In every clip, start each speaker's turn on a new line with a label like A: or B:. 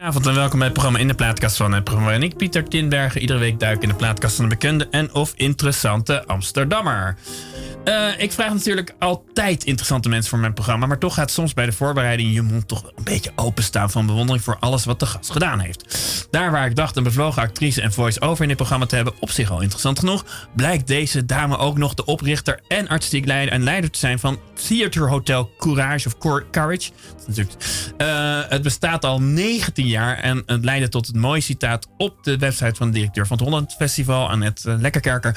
A: Goedenavond en welkom bij het programma In de Plaatkast van het programma. En ik, Pieter Tinbergen, iedere week duik in de plaatkast van een bekende en of interessante Amsterdammer. Uh, ik vraag natuurlijk altijd interessante mensen voor mijn programma, maar toch gaat soms bij de voorbereiding je mond toch een beetje openstaan van bewondering voor alles wat de gast gedaan heeft. Daar waar ik dacht een bevlogen actrice en voice-over in dit programma te hebben, op zich al interessant genoeg, blijkt deze dame ook nog de oprichter en artistiek leider en leider te zijn van Theater Hotel Courage of Courage. Uh, het bestaat al 19 jaar en het leidde tot het mooie citaat op de website van de directeur van het Holland Festival het uh, Lekkerkerker.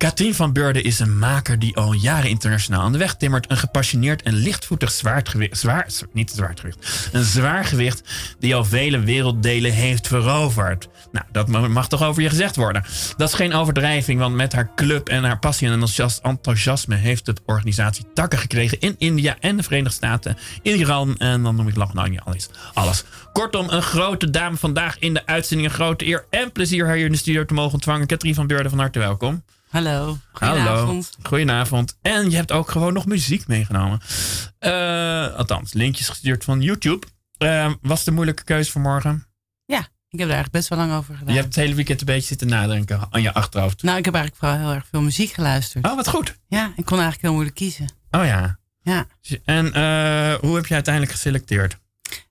A: Katrien van Beurden is een maker die al jaren internationaal aan de weg timmert. Een gepassioneerd en lichtvoetig zwaardgewicht. Zwaar, niet zwaardgewicht. Een zwaargewicht die al vele werelddelen heeft veroverd. Nou, dat mag toch over je gezegd worden. Dat is geen overdrijving, want met haar club en haar passie en enthousiasme heeft de organisatie takken gekregen in India en de Verenigde Staten, Iran en dan noem ik nog nou alles. alles. Kortom, een grote dame vandaag in de uitzending. Een grote eer en plezier haar hier in de studio te mogen ontvangen. Katrien van Beurden, van harte welkom.
B: Hallo. Goedenavond.
A: Hallo. Goedenavond. En je hebt ook gewoon nog muziek meegenomen. Uh, althans, linkjes gestuurd van YouTube. Uh, was de moeilijke keuze voor morgen?
B: Ja, ik heb er eigenlijk best wel lang over gedaan.
A: Je hebt het hele weekend een beetje zitten nadenken aan je achterhoofd.
B: Nou, ik heb eigenlijk vooral heel erg veel muziek geluisterd.
A: Oh, wat goed.
B: Ja, ik kon eigenlijk heel moeilijk kiezen.
A: Oh ja.
B: Ja.
A: En uh, hoe heb je uiteindelijk geselecteerd?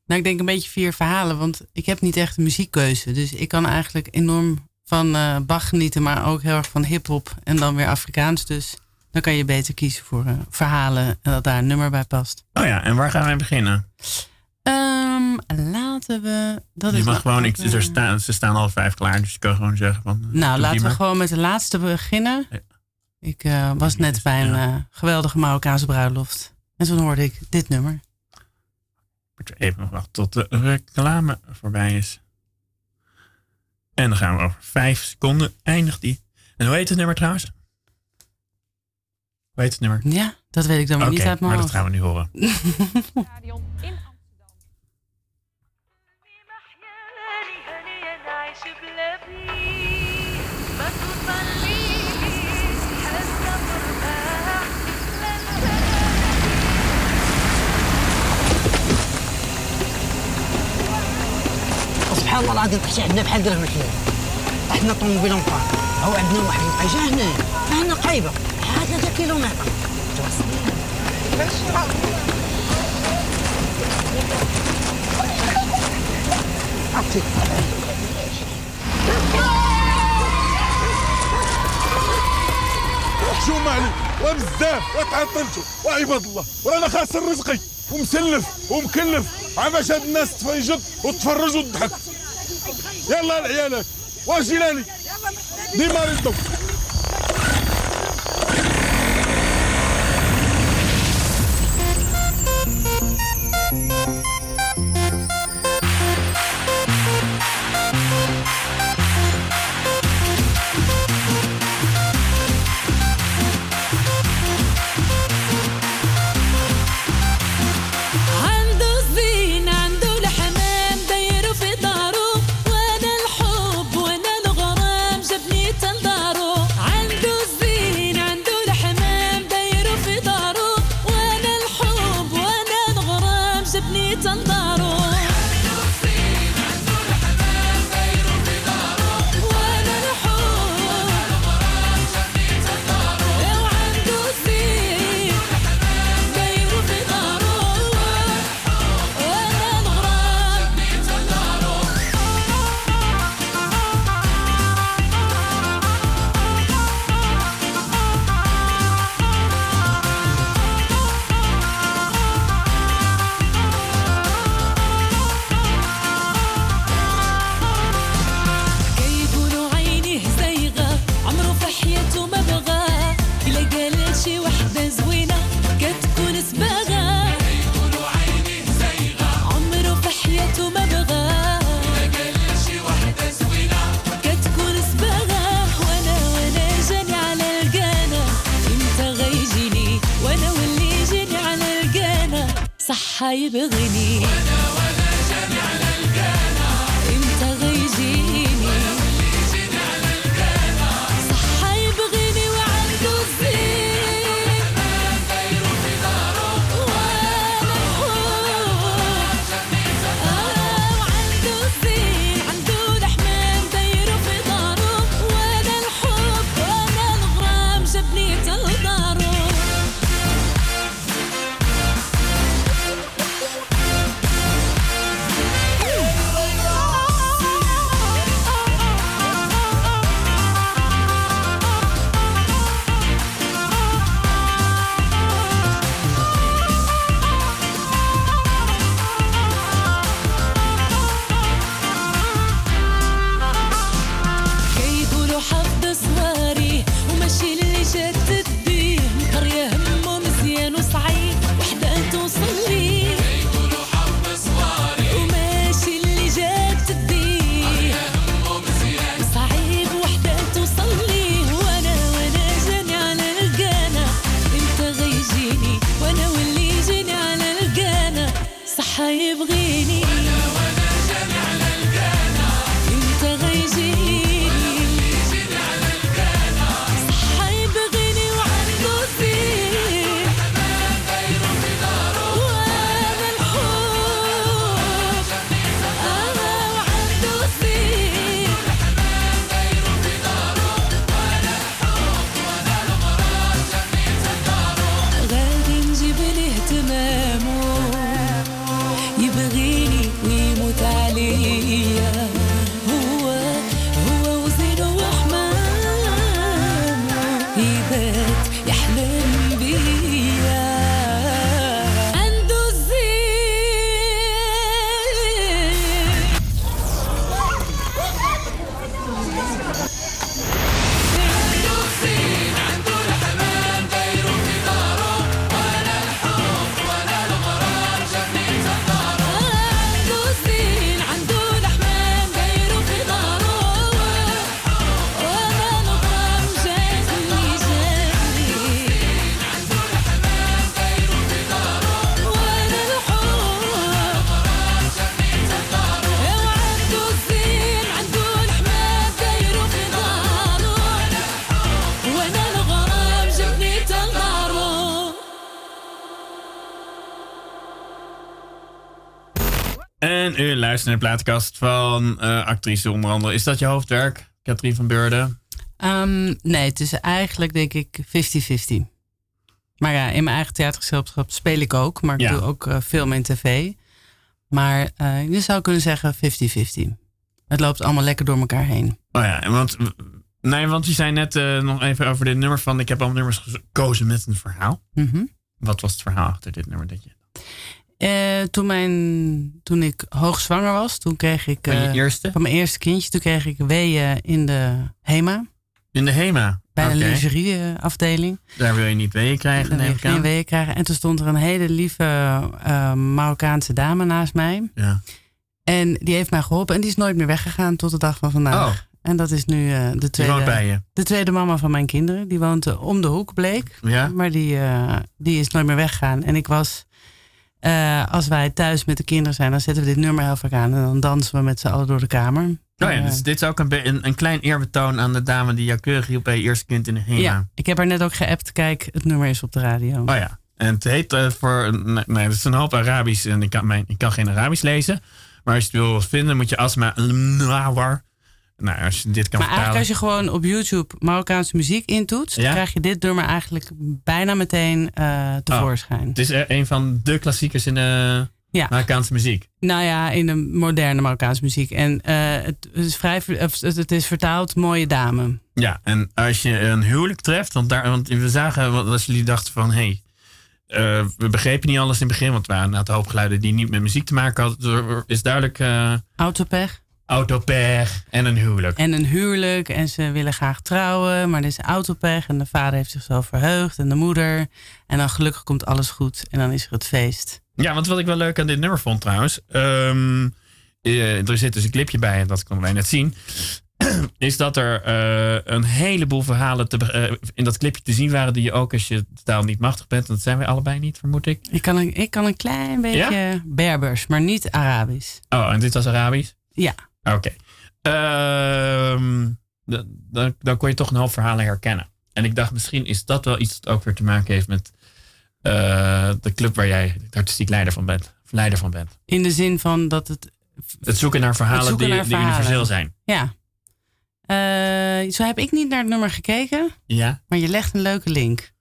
B: Nou, ik denk een beetje vier verhalen, want ik heb niet echt een muziekkeuze. Dus ik kan eigenlijk enorm van uh, Bach genieten, maar ook heel erg van hip-hop en dan weer Afrikaans. Dus dan kan je beter kiezen voor uh, verhalen en dat daar een nummer bij past.
A: Oh ja, en waar gaan wij beginnen?
B: Um, laten we. Dat
A: je
B: is
A: mag gewoon, ik, er staan, ze staan al vijf klaar, dus je kan gewoon zeggen van.
B: Nou, laten we gewoon met de laatste beginnen. Ja. Ik uh, was net bij een ja. geweldige Marokkaanse bruiloft. En toen hoorde ik dit nummer.
A: Moet even wachten tot de reclame voorbij is. En dan gaan we over vijf seconden. Eindigt die. En hoe heet het nummer trouwens? Hoe heet het nummer?
B: Ja, dat weet ik dan maar
A: okay,
B: niet uit mijn
A: maar dat gaan we nu horen.
C: سبحان الله العظيم تحكي عندنا بحال درهم الحلال إحنا طوموبيل مقام هو عندنا واحد الحاجة هنا. هنا قريبة. بحال 3 كيلومتر. عرفتي
D: وحشومة علي وبزاف. وتعطلتوا وعباد الله. وأنا خاسر رزقي. ومسلف. ومكلف. عماش هاد الناس تفيجط وتفرج وتضحك يلا لعيالك واش جيلاني ديما ردوا.
A: Naar de plaatkast van eh, actrice onder andere. Is dat je hoofdwerk, Katrien van Beurden?
B: Ehm, nee, het is eigenlijk denk ik 50-50. Maar ja, in mijn eigen theatergezelschap speel ik ook. Maar ik
A: Ja.
B: doe ook eh, film en tv. Maar eh, je zou kunnen zeggen 50-50. Het loopt allemaal lekker door elkaar heen.
A: Oh ja, en want, nee, want je zei net nog even over dit nummer van... Ik heb al nummers gekozen met een verhaal.
B: Mhm.
A: Wat was het verhaal achter dit nummer? Dat je,
B: Eh, toen, mijn, toen ik hoogzwanger was, toen kreeg ik...
A: van je
B: eh,
A: eerste?
B: van mijn eerste kindje, toen kreeg ik weeën in de HEMA.
A: In de HEMA?
B: Bij
A: Oké.
B: de lingerieafdeling.
A: Daar wil je niet weeën krijgen, neem ik aan.
B: weeën krijgen. En toen stond er een hele lieve eh, Marokkaanse dame naast mij.
A: Ja.
B: En die heeft mij geholpen. En die is nooit meer weggegaan tot de dag van vandaag.
A: Oh.
B: En dat is nu de,
A: Die
B: tweede,
A: woont bij je.
B: de tweede mama van mijn kinderen. Die woont om de hoek, bleek.
A: Ja?
B: Maar die, die is nooit meer weggegaan. En ik was, eh, als wij thuis met de kinderen zijn, dan zetten we dit nummer heel vaak aan. En dan dansen we met z'n allen door de kamer.
A: Oh ja,
B: Eh,
A: dus dit is ook een, een, een klein eerbetoon aan de dame die jou keurig hielp bij je eerste kind in de HEMA.
B: ja, ik heb haar net ook geappt. Kijk, het nummer is op de radio.
A: Oh ja. En het heet eh, voor. Nee, nee, het is een hoop Arabisch en ik kan, mijn, ik kan geen Arabisch lezen. Maar als je het wil vinden, moet je Asma Nawar. Nou, als je dit kan
B: maar eigenlijk
A: vertalen.
B: als je gewoon op YouTube Marokkaanse muziek intoetst,
A: Ja?
B: dan krijg je dit nummer eigenlijk bijna meteen eh tevoorschijn.
A: Het is eh, een van de klassiekers in de
B: Ja.
A: Marokkaanse muziek.
B: Nou ja, in de moderne Marokkaanse muziek. En eh, het, is vrij, het is vertaald mooie dame.
A: Ja, en als je een huwelijk treft, want, daar, want we zagen, als jullie dachten van hé, hey, eh, we begrepen niet alles in het begin, want we waren een hoop geluiden die niet met muziek te maken hadden. Er is duidelijk eh
B: Autopech.
A: Autopech en een huwelijk.
B: En een huwelijk. En ze willen graag trouwen. Maar er is autopech. En de vader heeft zich zo verheugd. En de moeder. En dan gelukkig komt alles goed. En dan is er het feest.
A: Ja, want wat ik wel leuk aan dit nummer vond trouwens. ehm, eh, er zit dus een clipje bij, en dat konden wij net zien. Is dat er eh, een heleboel verhalen te, eh, in dat clipje te zien waren. die je ook als je de taal niet machtig bent. en dat zijn wij allebei niet, vermoed ik.
B: Ik kan een, ik kan een klein beetje Berbers. Maar niet Arabisch.
A: Oh, en dit was Arabisch?
B: Ja.
A: Oké. Ehm, da- dan, dan kon je toch een hoop verhalen herkennen. En ik dacht, misschien is dat wel iets dat ook weer te maken heeft met eh, de club waar jij artistiek leider van bent. Leider van bent.
B: In de zin van dat het...
A: Het zoeken naar verhalen
B: zoeken
A: die,
B: naar
A: die
B: verhalen.
A: universeel zijn.
B: Ja. Eh, zo heb ik niet naar het nummer gekeken.
A: Ja?
B: Maar je legt een leuke link.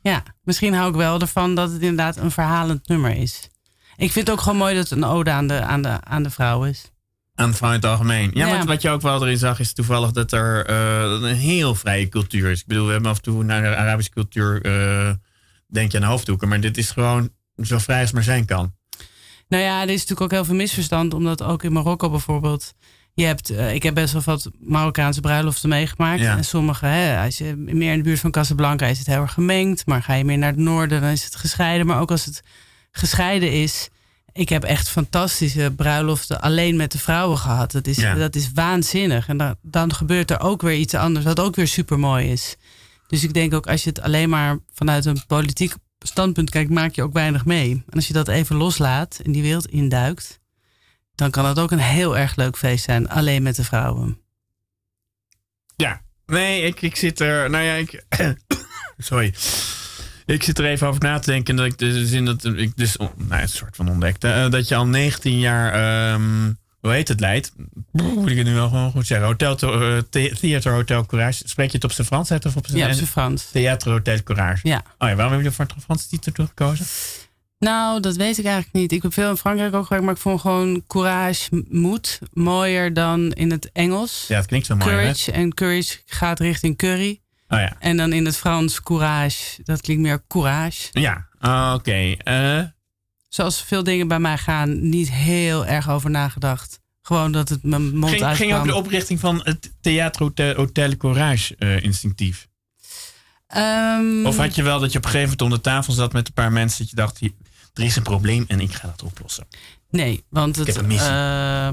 B: Ja, misschien hou ik wel ervan dat het inderdaad een verhalend nummer is. Ik vind het ook gewoon mooi dat het een ode aan de, aan de, aan de vrouw is.
A: Aan vrouw in het algemeen. Ja,
B: Ja.
A: want wat je ook wel erin zag is toevallig dat er eh, een heel vrije cultuur is. Ik bedoel, we hebben af en toe naar de Arabische cultuur eh, denk je aan de hoofddoeken. Maar dit is gewoon zo vrij als maar zijn kan.
B: Nou ja, er is natuurlijk ook heel veel misverstand, omdat ook in Marokko bijvoorbeeld. Je hebt, eh, ik heb best wel wat Marokkaanse bruiloften meegemaakt.
A: Ja.
B: En sommige, hè, als je meer in de buurt van Casablanca is het heel erg gemengd. Maar ga je meer naar het noorden, dan is het gescheiden. Maar ook als het gescheiden is. Ik heb echt fantastische bruiloften alleen met de vrouwen gehad. Dat is,
A: Ja.
B: dat is waanzinnig. En dan, dan gebeurt er ook weer iets anders, wat ook weer super mooi is. Dus ik denk ook als je het alleen maar vanuit een politiek standpunt kijkt, maak je ook weinig mee. En als je dat even loslaat en die wereld induikt, dan kan het ook een heel erg leuk feest zijn, alleen met de vrouwen.
A: Ja. Nee, ik, ik zit er. Nou ja, ik. sorry. Ik zit er even over na te denken. Dat ik de zin dat ik dus. Nou, een soort van ontdekte. eh, dat je al 19 jaar. ehm, hoe heet het leidt? Moet ik het nu wel gewoon goed zeggen? Hotel, The- Theater Hotel Courage. Spreek je het op zijn Frans uit of op zijn
B: Ja, op zijn Frans.
A: Theater Hotel Courage.
B: Ja.
A: Oh ja, waarom heb je voor het Frans titel gekozen?
B: Nou, dat weet ik eigenlijk niet. Ik heb veel in Frankrijk ook gewerkt, maar ik vond gewoon courage, moed, mooier dan in het Engels.
A: Ja, het klinkt zo mooi. hè?
B: courage en courage gaat richting curry.
A: Oh ja.
B: En dan in het Frans courage, dat klinkt meer courage.
A: Ja, ah, oké. Eh,
B: Zoals veel dingen bij mij gaan, niet heel erg over nagedacht. Gewoon dat het mijn mond
A: ging,
B: uitkwam.
A: ging ook de oprichting van het Theater Hotel, Hotel Courage eh, instinctief?
B: Ehm,
A: Of had je wel dat je op een gegeven moment om de tafel zat met een paar mensen dat je dacht, er is een probleem en ik ga dat oplossen.
B: Nee, want het, eh,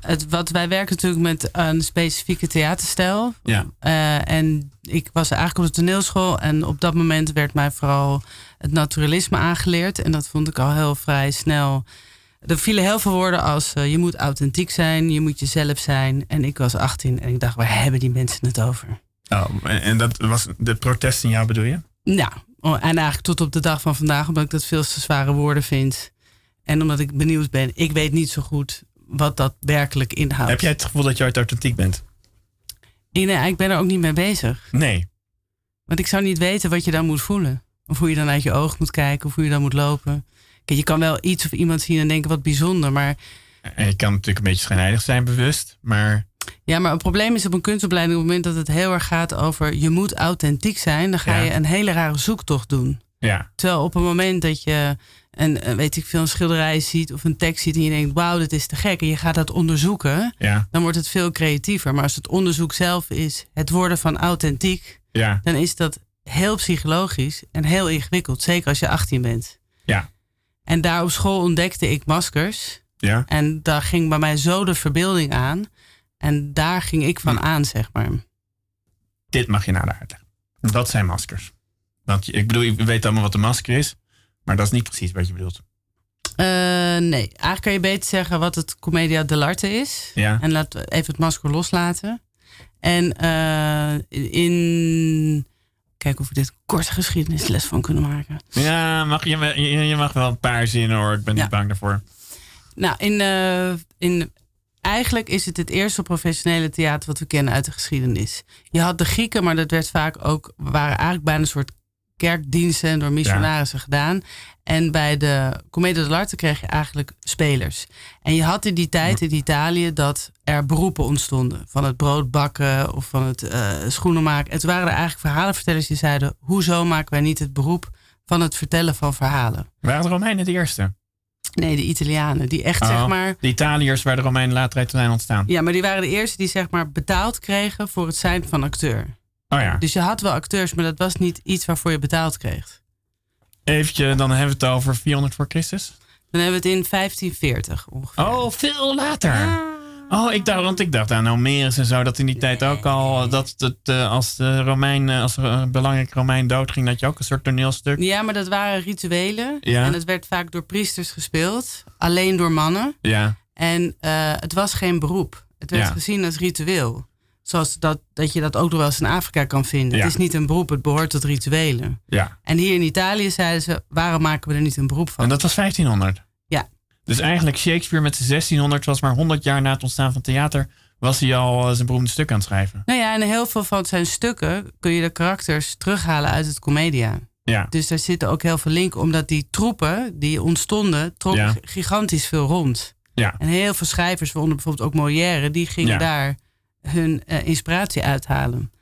B: het, wat wij werken natuurlijk met een specifieke theaterstijl.
A: Ja.
B: Eh, en ik was eigenlijk op de toneelschool en op dat moment werd mij vooral het naturalisme aangeleerd. En dat vond ik al heel vrij snel. Er vielen heel veel woorden als eh, je moet authentiek zijn, je moet jezelf zijn. En ik was 18 en ik dacht, waar hebben die mensen het over?
A: Oh, en, dat was de protest in jou bedoel je?
B: Ja, oh, en eigenlijk tot op de dag van vandaag, omdat ik dat veel te zware woorden vind. En omdat ik benieuwd ben, ik weet niet zo goed wat dat werkelijk inhoudt.
A: Heb jij het gevoel dat je ooit authentiek bent?
B: Nee, ik ben er ook niet mee bezig.
A: Nee.
B: Want ik zou niet weten wat je dan moet voelen. Of hoe je dan uit je oog moet kijken, of hoe je dan moet lopen. Kijk, je kan wel iets of iemand zien en denken wat bijzonder, maar
A: En je kan natuurlijk een beetje schijnheilig zijn, bewust. Maar
B: Ja, maar het probleem is op een kunstopleiding... op het moment dat het heel erg gaat over... je moet authentiek zijn, dan ga
A: Ja.
B: je een hele rare zoektocht doen.
A: ja,
B: Terwijl op het moment dat je een, eh, weet ik veel, een schilderij ziet... of een tekst ziet en je denkt, wauw, dit is te gek... en je gaat dat onderzoeken,
A: ja,
B: dan wordt het veel creatiever. Maar als het onderzoek zelf is het worden van authentiek...
A: ja,
B: dan is dat heel psychologisch en heel ingewikkeld. Zeker als je 18 bent.
A: ja,
B: En daar op school ontdekte ik maskers...
A: ja.
B: En daar ging bij mij zo de verbeelding aan. En daar ging ik van
A: Hm.
B: aan, zeg maar.
A: Dit mag je nader uitleggen. Dat zijn maskers. Want ik bedoel, je weet allemaal wat een masker is. Maar dat is niet precies wat je bedoelt.
B: Eh, nee, eigenlijk kan je beter zeggen wat het commedia dell'arte is.
A: Ja,
B: En laat even het masker loslaten. En eh, in... Kijk of we dit korte geschiedenisles van kunnen maken.
A: ja mag, je, je, je mag wel een paar zinnen hoor. Ik ben
B: Ja.
A: niet bang daarvoor.
B: Nou, in, eh, in, eigenlijk is het het eerste professionele theater wat we kennen uit de geschiedenis. Je had de Grieken, maar dat werd vaak ook, waren eigenlijk bijna een soort kerkdiensten door missionarissen gedaan. En bij de Commedia dell'arte kreeg je eigenlijk spelers. En je had in die tijd in Italië dat er beroepen ontstonden. Van het brood bakken of van het eh, schoenen maken. En toen waren er eigenlijk verhalenvertellers die zeiden... hoezo maken wij niet het beroep van het vertellen van verhalen?
A: Waren de Romeinen de eerste?
B: Nee, de Italianen. Die echt,
A: Oh,
B: zeg maar...
A: De Italiërs waar de Romeinen later uit zijn ontstaan.
B: Ja, maar die waren de eerste die zeg maar betaald kregen voor het zijn van acteur.
A: Oh ja.
B: Dus je had wel acteurs, maar dat was niet iets waarvoor je betaald kreeg.
A: Eventje, dan hebben we het over 400 voor Christus.
B: Dan hebben we het in 1540 ongeveer.
A: Oh, veel later. Oh, ik dacht, want ik dacht aan Homerus en zo, dat in die tijd ook al, dat het, eh, als de Romein, eh, als een belangrijk Romein doodging, dat je ook een soort toneelstuk.
B: Ja, maar dat waren rituelen.
A: Ja.
B: En het werd vaak door priesters gespeeld. Alleen door mannen.
A: Ja,
B: En eh, het was geen beroep. Het werd
A: Ja.
B: gezien als ritueel. Zoals dat, dat je dat ook nog wel eens in Afrika kan vinden.
A: Ja.
B: Het is niet een beroep, het behoort tot rituelen.
A: ja.
B: En hier in Italië zeiden ze, waarom maken we er niet een beroep van?
A: En dat was 1500.
B: Ja.
A: Dus eigenlijk Shakespeare met zijn 1600 was maar 100 jaar na het ontstaan van theater, was hij al eh, zijn beroemde stuk aan het schrijven.
B: Nou ja, en heel veel van zijn stukken kun je de karakters terughalen uit het Commedia.
A: Ja,
B: Dus daar zitten ook heel veel linken, omdat die troepen die ontstonden, trokken
A: Ja.
B: gigantisch veel rond.
A: ja,
B: En heel veel schrijvers, waaronder bijvoorbeeld ook Molière, die gingen
A: Ja.
B: daar hun eh, inspiratie uithalen.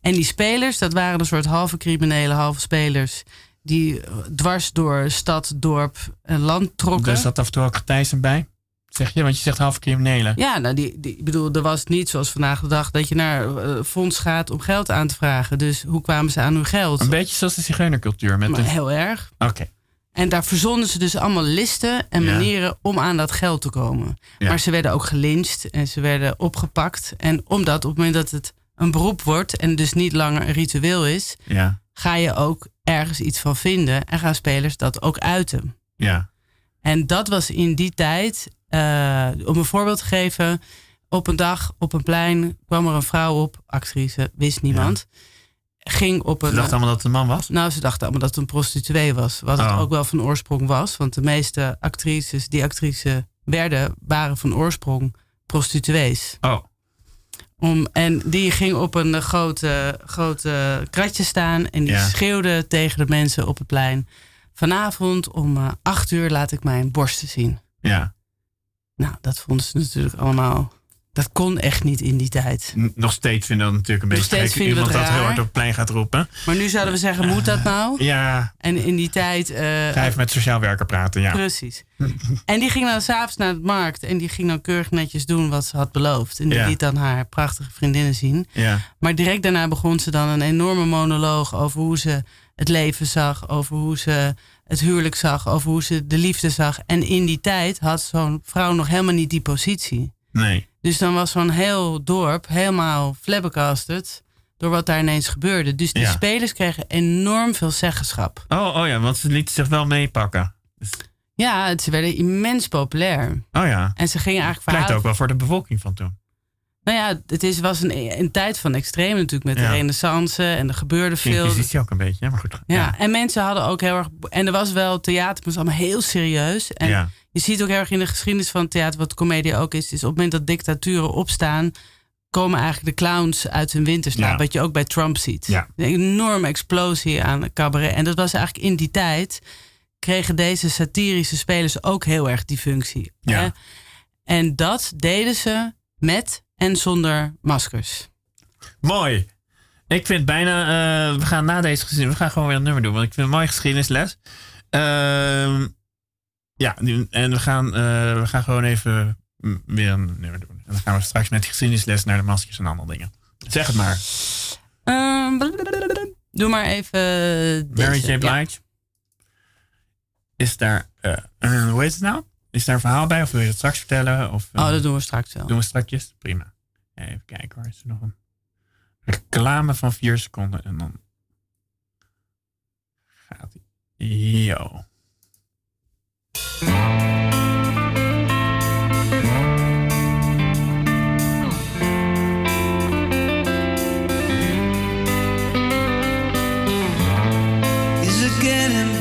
B: En die spelers, dat waren een soort halve criminelen, halve spelers, die eh, dwars door stad, dorp en land trokken.
A: dus dat af en toe ook Thijssen bij, zeg je, want je zegt half criminelen.
B: Ja, nou, die, die, ik bedoel, er was niet zoals vandaag de dag dat je naar eh, fonds gaat om geld aan te vragen. Dus hoe kwamen ze aan hun geld?
A: Een beetje zoals de zigeunercultuur. Met
B: Maar
A: de...
B: heel erg.
A: Oké,
B: En daar verzonnen ze dus allemaal listen en
A: Ja.
B: manieren om aan dat geld te komen.
A: Ja.
B: Maar ze werden ook gelyncht en ze werden opgepakt. En omdat op het moment dat het een beroep wordt en dus niet langer een ritueel is,
A: ja,
B: ga je ook ergens iets van vinden en gaan spelers dat ook uiten.
A: ja,
B: En dat was in die tijd, eh, om een voorbeeld te geven, op een dag op een plein kwam er een vrouw op, actrice, wist niemand. Ging op
A: Ze
B: een.
A: dachten allemaal dat het een man was.
B: Nou, ze dachten allemaal dat het een prostituee was. Wat het
A: Oh.
B: ook wel van oorsprong was. Want de meeste actrices die actrice werden, waren van oorsprong prostituees.
A: Oh,
B: Om, en die ging op een eh, grote, grote kratje staan en die
A: Ja.
B: schreeuwde tegen de mensen op het plein. Vanavond om eh, acht uur laat ik mijn borsten zien.
A: ja.
B: Nou, dat vonden ze natuurlijk allemaal. Dat kon echt niet in die tijd.
A: Nog steeds vinden we dat natuurlijk een
B: Nog
A: beetje
B: steeds
A: gek.
B: vinden we
A: Iemand dat heel hard op het plein gaat roepen.
B: Maar nu zouden we zeggen, moet dat nou?
A: Ja,
B: En in die tijd. eh,
A: ga even met sociaal werker praten. Ja,
B: Precies. En die ging dan s'avonds naar de markt en die ging dan keurig netjes doen wat ze had beloofd. En die
A: Ja.
B: liet dan haar prachtige vriendinnen zien.
A: ja,
B: Maar direct daarna begon ze dan een enorme monoloog over hoe ze het leven zag, over hoe ze het huwelijk zag, over hoe ze de liefde zag. En in die tijd had zo'n vrouw nog helemaal niet die positie.
A: Nee.
B: Dus dan was zo'n heel dorp helemaal flabbergasted door wat daar ineens gebeurde. Dus die
A: Ja.
B: spelers kregen enorm veel zeggenschap.
A: Oh, oh ja, want ze lieten zich wel meepakken.
B: Ja, het- ze werden immens populair.
A: Oh ja,
B: En ze gingen eigenlijk
A: pleit
B: verhalen
A: ook wel voor de bevolking van toen.
B: Nou ja, het is, was een, een tijd van extreem natuurlijk met
A: Ja.
B: de renaissance en er gebeurde veel.
A: Inquisitie ook een beetje, maar goed.
B: Ja, en mensen hadden ook heel erg. En er was wel theater, maar het was allemaal heel serieus. En
A: Ja.
B: Je ziet ook heel erg in de geschiedenis van theater, wat comedie ook is, is op het moment dat dictaturen opstaan, komen eigenlijk de clowns uit hun winterslaap.
A: Ja.
B: Wat je ook bij Trump ziet.
A: Ja.
B: Een enorme explosie aan cabaret. En dat was eigenlijk in die tijd, kregen deze satirische spelers ook heel erg die functie.
A: Ja.
B: hè? En dat deden ze met en zonder maskers.
A: Mooi. Ik vind bijna, eh, we gaan na deze geschiedenis, we gaan gewoon weer een nummer doen, want ik vind een mooie geschiedenisles. Ehm, ja, en we gaan, eh, we gaan gewoon even mm, weer een nummer doen. En dan gaan we straks met geschiedenisles naar de maskers en andere dingen. Zeg het maar.
B: Ehm, doe maar even.
A: Mary. J.
B: Ja.
A: Blige. Is daar, eh, hoe heet het nou? Is daar een verhaal bij of wil je het straks vertellen? Of,
B: Oh, dat doen we straks wel.
A: doen we strakjes? Prima. Even kijken hoor. Is er nog een reclame van vier seconden en dan gaat hij. Yo.
E: Is it getting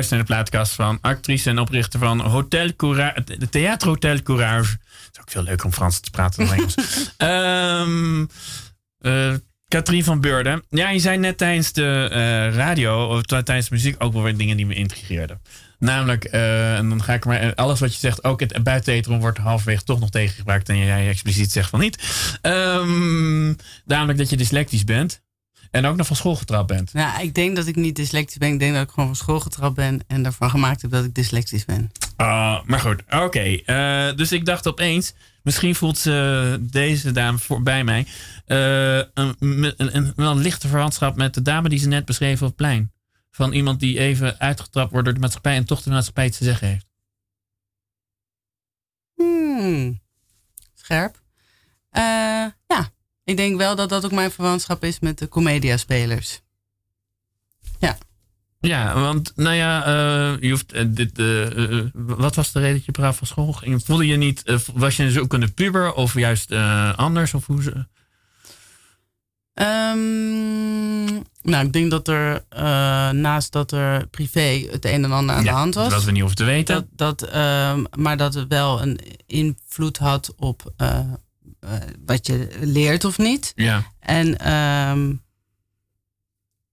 A: luistert naar de plaatkast van actrice en oprichter van Hotel Courage, de Theater Hotel Courage. Het is ook veel leuker om Frans te praten dan Engels. Ehm eh, Katrien van Beurden. Ja, je zei net tijdens de eh, radio, of tijdens de muziek, ook wel weer dingen die me intrigeerden. Namelijk, eh, en dan ga ik maar, alles wat je zegt, ook het buitenetron wordt halverwege toch nog tegengebruikt en jij expliciet zegt van niet. Ehm, namelijk dat je dyslectisch bent en ook nog van school getrapt bent.
B: Ja, ik denk dat ik niet dyslectisch ben. Ik denk dat ik gewoon van school getrapt ben en daarvan gemaakt heb dat ik dyslectisch ben.
A: Ah, maar goed, oké. Eh, dus ik dacht opeens, misschien voelt ze deze dame voor, bij mij eh, een, een, een, een lichte verwantschap met de dame die ze net beschreven op het plein. Van iemand die even uitgetrapt wordt door de maatschappij en toch de maatschappij iets te zeggen heeft.
B: Hmm. Scherp. Eh, ja, ik denk wel dat dat ook mijn verwantschap is met de comediaspelers. Ja.
A: Ja, want nou ja, eh, je hoeft, eh, dit, eh, wat was de reden dat je braaf van school ging? Voelde je niet, was je zo een puber of juist anders? Of hoe ze,
B: Ehm, nou, ik denk dat er naast dat er privé het een en ander aan de hand was.
A: Dat we niet hoeven te weten.
B: Dat, dat, ehm, maar dat het wel een invloed had op wat je leert of niet.
A: Ja.
B: En ehm,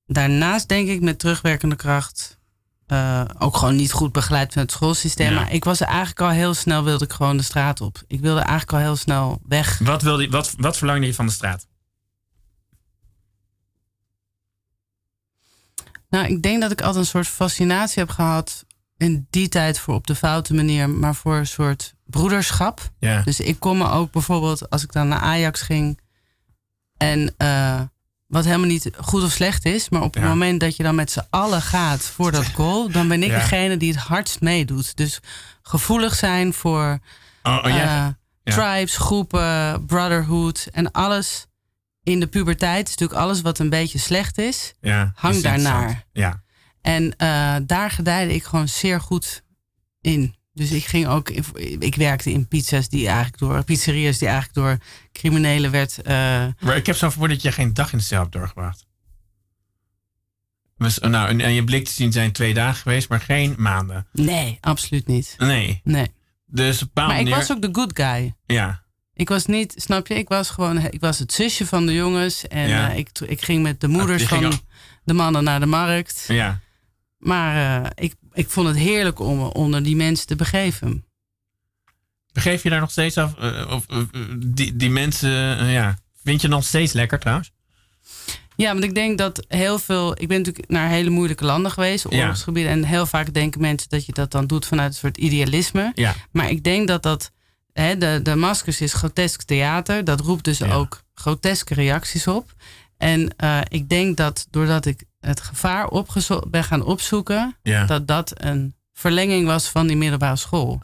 B: daarnaast denk ik met terugwerkende kracht eh, ook gewoon niet goed begeleid van het schoolsysteem.
A: Ja.
B: Maar ik was eigenlijk al heel snel, wilde ik gewoon de straat op. Ik wilde eigenlijk al heel snel weg.
A: Wat, wilde, je- wat, wat verlangde je van de straat?
B: Nou, ik denk dat ik altijd een soort fascinatie heb gehad in die tijd voor op de foute manier, maar voor een soort broederschap.
A: Ja.
B: Dus ik kon me ook bijvoorbeeld, als ik dan naar Ajax ging en eh, wat helemaal niet goed of slecht is, maar op het
A: Ja.
B: moment dat je dan met z'n allen gaat voor dat goal, dan ben ik
A: Ja.
B: degene die het hardst meedoet. Dus gevoelig zijn voor
A: Oh, oh,
B: eh,
A: ja.
B: tribes, groepen, brotherhood en alles in de puberteit. natuurlijk alles wat een beetje slecht is, hang daarnaar.
A: Ja.
B: En eh, daar gedijde ik gewoon zeer goed in. Dus ik ging ook, in- ik werkte in pizza's die eigenlijk door, pizzeria's die eigenlijk door criminelen werd. eh,
A: Maar ik heb zo'n vermoeden dat je geen dag in de cel hebt doorgebracht. Dus, nou, en, en je blik te zien zijn twee dagen geweest, maar geen maanden.
B: nee, absoluut niet.
A: Nee.
B: Nee.
A: Dus op
B: Maar ik was ook de good guy.
A: Ja.
B: Ik was niet, snap je? Ik was gewoon, ik was het zusje van de jongens. En
A: Ja.
B: eh, ik, ik ging met de moeders
A: je ging
B: van
A: al-
B: de mannen naar de markt.
A: Ja.
B: Maar eh, ik, ik vond het heerlijk om onder die mensen te begeven.
A: Begeef je daar nog steeds af? eh, of eh, die, die mensen, ja. Vind je nog steeds lekker trouwens?
B: Ja, want ik denk dat heel veel. Ik ben natuurlijk naar hele moeilijke landen geweest,
A: Ja.
B: oorlogsgebieden. En heel vaak denken mensen dat je dat dan doet vanuit een soort idealisme.
A: Ja.
B: Maar ik denk dat dat. Hè, de, de Maskers is grotesk theater. Dat roept dus
A: Ja.
B: ook groteske reacties op. En ik denk dat doordat ik het gevaar ben gaan opzoeken,
A: Ja.
B: dat dat een verlenging was van die middelbare school.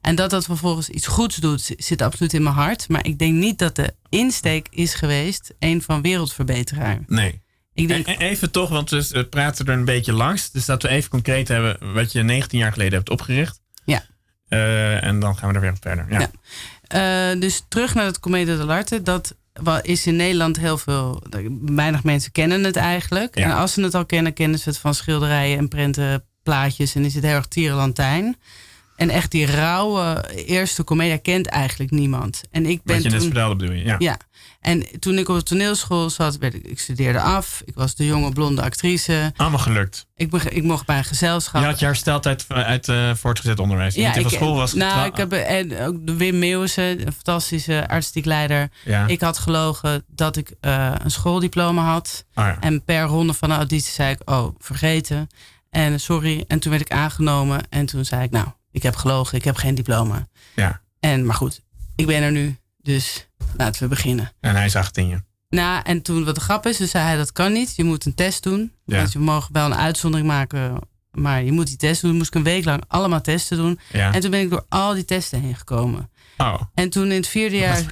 B: En dat dat vervolgens iets goeds doet, zi- zit absoluut in mijn hart. Maar ik denk niet dat de insteek is geweest een van wereldverbeteraar.
A: Nee.
B: Ik denk,
A: E- e- Even toch, want we praten er een beetje langs. Dus dat we even concreet hebben wat je 19 jaar geleden hebt opgericht.
B: Ja.
A: Eh, en dan gaan we er weer verder. Ja.
B: Ja. Eh, dus terug naar het Comedie dell'arte. Dat wa- is in Nederland heel veel... Weinig mensen kennen het eigenlijk.
A: Ja.
B: En als ze het al kennen, kennen ze het van schilderijen en prenten, plaatjes. En is het heel erg tierenlantijn. En echt die rauwe eerste comedia kent eigenlijk niemand. En ik ben
A: Wat je net
B: toen...
A: vertelde bedoel je. Ja.
B: Ja, en toen ik op de toneelschool zat, werd ik, ik studeerde af. Ik was de jonge blonde actrice.
A: Allemaal gelukt.
B: Ik, ik mocht bij een gezelschap.
A: Je had je hersteld uit, eh, voortgezet onderwijs. Niet van school was
B: nou, ik heb en ook de Wim Meeuwissen, een fantastische artistiek leider.
A: Ja.
B: Ik had gelogen dat ik eh, een schooldiploma had.
A: Oh ja.
B: En per ronde van de auditie zei ik, oh, vergeten. En sorry. En toen werd ik aangenomen. En toen zei ik, nou, ik heb gelogen, ik heb geen diploma.
A: Ja.
B: En, maar goed, ik ben er nu. Dus laten we beginnen.
A: En hij zag het in je.
B: Nou, en toen wat de grap is, dus zei hij dat kan niet. Je moet een test doen.
A: Ja.
B: Dus we mogen wel een uitzondering maken. Maar je moet die test doen. Moest ik een week lang allemaal testen doen.
A: Ja.
B: En toen ben ik door al die testen heen gekomen.
A: Oh.
B: En toen in het vierde jaar,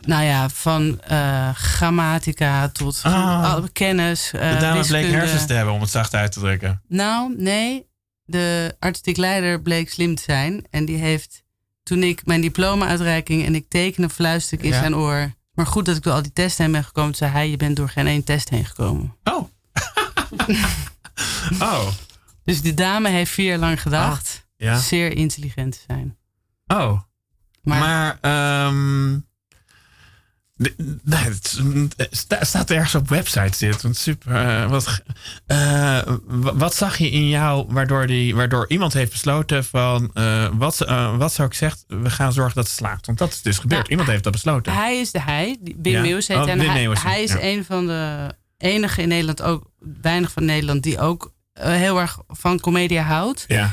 B: nou ja, van eh, grammatica tot
A: Ah.
B: alle kennis. eh,
A: De dame bleek hersens te hebben, om het zacht uit te drukken.
B: Nou, nee. De artistiek leider bleek slim te zijn. En die heeft, toen ik mijn diploma-uitreiking en ik tekende, fluisterde ik in
A: Ja.
B: zijn oor. Maar goed dat ik door al die testen heen ben gekomen. Zei hij, je bent door geen één test heen gekomen.
A: Oh. oh.
B: Dus die dame heeft vier jaar lang gedacht
A: Ja.
B: zeer intelligent te zijn.
A: Oh.
B: Maar,
A: Maar, ehm nee, het sta- staat ergens op websites dit. Want super. eh, wat, eh, wa- wat zag je in jou waardoor, die, waardoor iemand heeft besloten van eh, wat, ze- eh, wat zou ik zeggen? We gaan zorgen dat het slaagt. Want dat is dus gebeurd. Iemand heeft dat besloten.
B: hij is de hij, Wim
A: Ja.
B: Heet
A: Oh.
B: En hij, is
A: ja.
B: een van de enige in Nederland, ook weinig van Nederland, die ook eh, heel erg van comedia houdt.
A: Ja.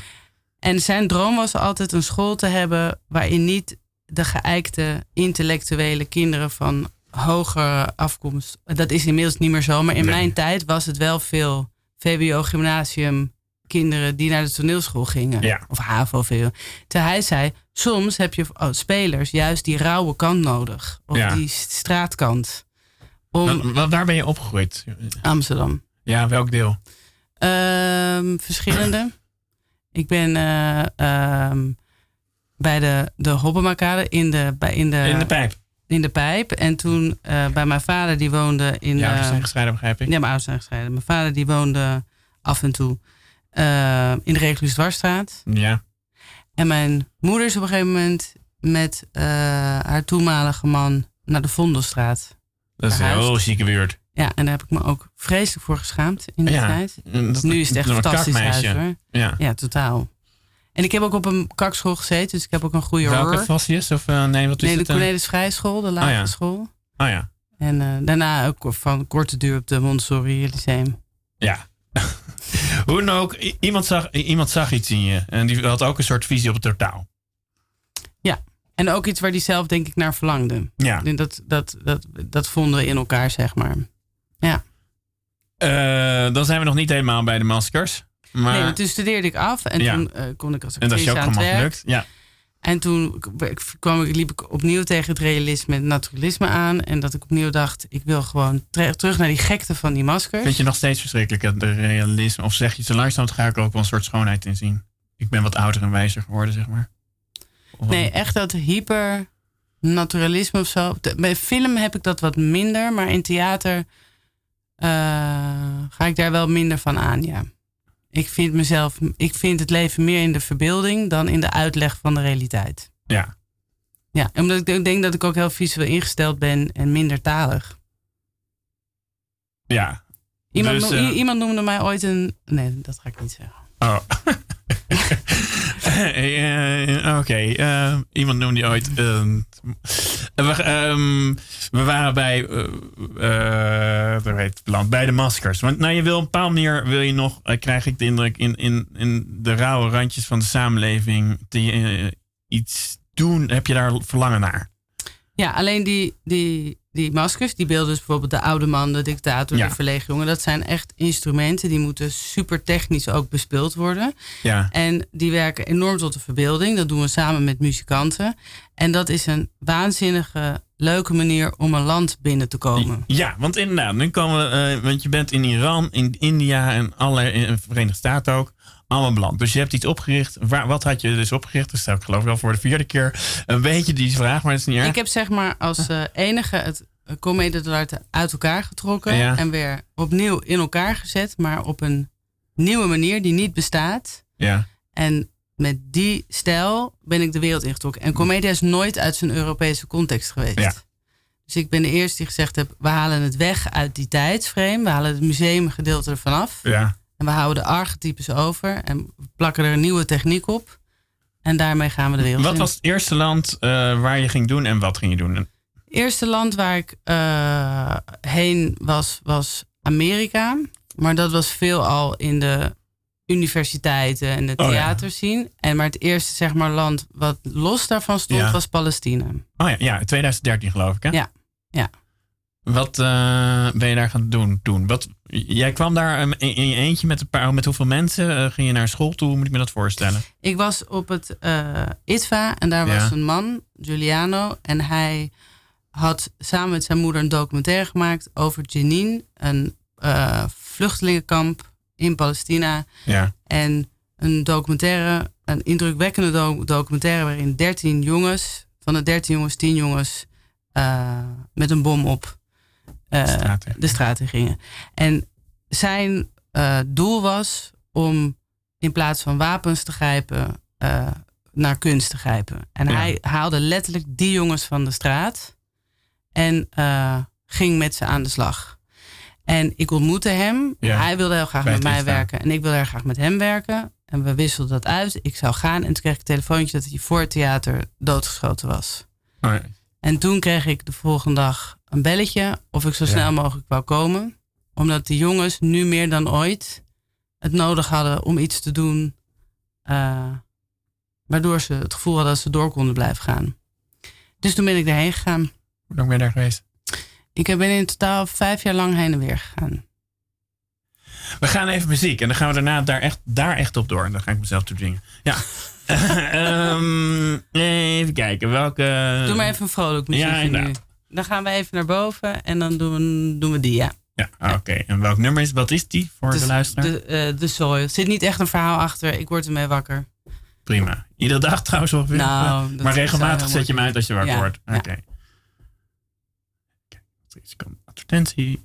B: En zijn droom was altijd een school te hebben waarin niet de geëikte intellectuele kinderen van hogere afkomst. Dat is inmiddels niet meer zo, maar in
A: Nee.
B: mijn tijd was het wel veel VWO, gymnasium, kinderen die naar de toneelschool gingen.
A: Ja.
B: Of HAVO, VWO. Terwijl hij zei, soms heb je als spelers juist die rauwe kant nodig. Of
A: Ja.
B: die straatkant. Om
A: Wa- wa- waar ben je opgegroeid?
B: Amsterdam.
A: Ja, welk deel?
B: Ehm, verschillende. Ik ben eh, ehm, bij de, de Hobbemakade in de, bij, in, de,
A: In de pijp.
B: in de pijp. En toen eh, bij mijn vader, die woonde in...
A: Ja, we
B: eh,
A: zijn gescheiden, begrijp ik.
B: ja, mijn ouders zijn gescheiden. Mijn vader die woonde af en toe eh, in de Regulus Dwarsstraat.
A: Ja.
B: En mijn moeder is op een gegeven moment met haar toenmalige man naar de Vondelstraat.
A: Dat is een heel zieke buurt.
B: Ja, en daar heb ik me ook vreselijk voor geschaamd in die
A: Ja.
B: tijd.
A: Dat-
B: Nu is het echt
A: een
B: fantastisch huis hoor.
A: Ja.
B: Ja, totaal. En ik heb ook op een kakschool gezeten, dus ik heb ook een goede
A: Welke. Vasius? Of eh, nee, wat is
B: Nee, de
A: het? eh?
B: Cornelis Vrijschool, de lagere
A: ja.
B: school.
A: Oh ja.
B: En eh, daarna ook van korte duur op de Montessori Lyceum.
A: Ja. Hoe dan ook, iemand zag, iemand zag iets in je. En die had ook een soort visie op het totaal.
B: En ook iets waar die zelf denk ik naar verlangde.
A: Ja.
B: En Dat, dat, dat, dat vonden we in elkaar, zeg maar.
A: Eh, dan zijn we nog niet helemaal bij de maskers. Maar,
B: Nee, toen studeerde ik af en
A: Ja.
B: toen eh, kon ik als
A: en dat is
B: actrice aan het werk.
A: gelukt. Ja.
B: En toen kwam ik, liep ik opnieuw tegen het realisme en het naturalisme aan. En dat ik opnieuw dacht, ik wil gewoon terug naar die gekte van die maskers.
A: Vind je nog steeds verschrikkelijk het realisme? Of zeg je zo langzaam ga ik er ook wel een soort schoonheid in zien? Ik ben wat ouder en wijzer geworden, zeg maar. Of-
B: Nee, echt dat hyper naturalisme of zo. Bij film heb ik dat wat minder, maar in theater eh, ga ik daar wel minder van aan, ja. Ik vind mezelf, ik vind het leven meer in de verbeelding dan in de uitleg van de realiteit.
A: Ja.
B: Ja, omdat ik denk- dat ik ook heel visueel ingesteld ben en minder talig.
A: Ja.
B: Iemand,
A: Dus,
B: noem-
A: eh,
B: iemand noemde mij ooit een. Nee, dat ga ik niet zeggen.
A: Oh. Eh, Oké, eh, iemand noemde die ooit. eh, we, ehm, we waren bij. eh eh, hoe heet land? Bij de maskers. Want nou, je wil een bepaalde manier. Wil je nog, eh, krijg ik de indruk. In, in, in de rauwe randjes van de samenleving. Te, eh, iets doen. Heb je daar verlangen naar?
B: Ja, alleen die, die, die maskers, die beelden dus bijvoorbeeld de oude man, de dictator,
A: Ja.
B: de verlegen jongen. Dat zijn echt instrumenten die moeten super technisch ook bespeeld worden.
A: Ja.
B: En die werken enorm tot de verbeelding. Dat doen we samen met muzikanten. En dat is een waanzinnige, leuke manier om een land binnen te komen.
A: Ja, want inderdaad, nu komen we, eh, want je bent in Iran, in India en alle in de Verenigde Staten ook. Allemaal beland. Dus je hebt iets opgericht. Waar, wat had je dus opgericht? Dat stel ik geloof ik wel voor de vierde keer. Een beetje die vraag, maar dat is niet erg.
B: Ik heb zeg maar als eh, enige het comedie d'arte uit elkaar getrokken.
A: Ja.
B: En weer opnieuw in elkaar gezet. Maar op een nieuwe manier die niet bestaat.
A: Ja,
B: En met die stijl ben ik de wereld ingetrokken. En Comedia is nooit uit zijn Europese context geweest.
A: Ja.
B: Dus ik ben de eerste die gezegd heb, we halen het weg uit die tijdsframe. We halen het museumgedeelte ervan af.
A: ja.
B: En we houden de archetypes over. En plakken er een nieuwe techniek op. En daarmee gaan we de wereld
A: Wat
B: in.
A: was het eerste land eh, waar je ging doen en wat ging je doen?
B: Het eerste land waar ik eh, heen was, was Amerika. Maar dat was veelal in de universiteiten en de
A: Oh ja.
B: theaters zien. En maar het eerste zeg maar, land wat los daarvan stond,
A: Ja.
B: was Palestina.
A: Oh ja, ja, 2013 geloof ik hè?
B: Ja, ja.
A: Wat eh, ben je daar gaan doen toen? Wat, jij kwam daar eh, in, in je eentje met een paar, met hoeveel mensen? Eh, ging je naar school toe? Hoe moet ik me dat voorstellen?
B: Ik was op het eh ITVA en daar
A: Ja.
B: was een man, Giuliano. En hij had samen met zijn moeder een documentaire gemaakt over Jenin, een vluchtelingenkamp in Palestina.
A: Ja.
B: En een documentaire, een indrukwekkende do- documentaire waarin 13 jongens, van de 13 jongens, 10 jongens met een bom op eh, de straat in gingen. En zijn eh, doel was om in plaats van wapens te grijpen, eh, naar kunst te grijpen. En
A: Ja.
B: hij haalde letterlijk die jongens van de straat en ging met ze aan de slag. En ik ontmoette hem.
A: Ja.
B: Hij wilde heel graag met mij
A: instaan.
B: werken. En ik wilde heel graag met hem werken. En we wisselden dat uit. Ik zou gaan. En toen kreeg ik een telefoontje dat hij voor het theater doodgeschoten was.
A: Oh, ja.
B: En toen kreeg ik de volgende dag een belletje of ik zo
A: Ja.
B: snel mogelijk wou komen. Omdat de jongens nu meer dan ooit het nodig hadden om iets te doen. eh, waardoor ze het gevoel hadden dat ze door konden blijven gaan. Dus toen ben ik daarheen gegaan.
A: Hoe lang ben je daar geweest?
B: Ik ben in totaal vijf jaar lang heen en weer gegaan.
A: We gaan even muziek en dan gaan we daarna daar echt, daar echt op door. En dan ga ik mezelf toe dwingen. Ja. Ehm, even kijken, welke...
B: Doe maar even een vrolijk muziekje
A: Ja, inderdaad.
B: Dan gaan we even naar boven en dan doen we, doen we die, ja.
A: Ja, oké. En welk nummer is, wat is die voor de
B: Dus
A: luisteraar?
B: De, eh, de soil. Er zit niet echt een verhaal achter. Ik word ermee wakker.
A: Prima. Iedere dag trouwens ongeveer?
B: Nou,
A: maar regelmatig zet je hem uit als je wakker
B: Ja,
A: wordt.
B: ja.
A: Oké. Er? Een advertentie.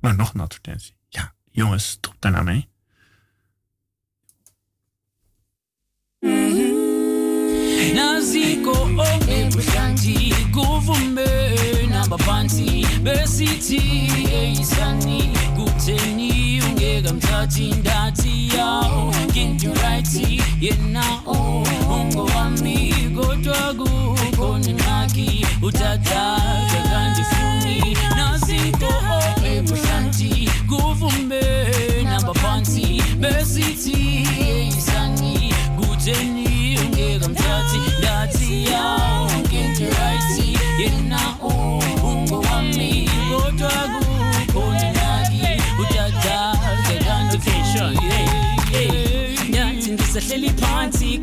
A: Ja. Oh, nog een advertentie. Ja, jongens, stop daar nou mee.
F: Naziko ebuhlanti oh, kuvume nabaphansi besithi eyisani kutheni ungeka mthathi ndathi yawo nginturayithi yena oh, ungowami kodwa kukhona ngaki uthathathe kandifuni naziko ebuhlanti oh, kuvume nabaphansi besithi eyisani kutheni I'm dirty, dirty, yo. Kingerahisi, yena u, ungo wami, ngoto wangu, uninaki, utata, Location, yeah, yeah. Nyathi ndisahleli phansi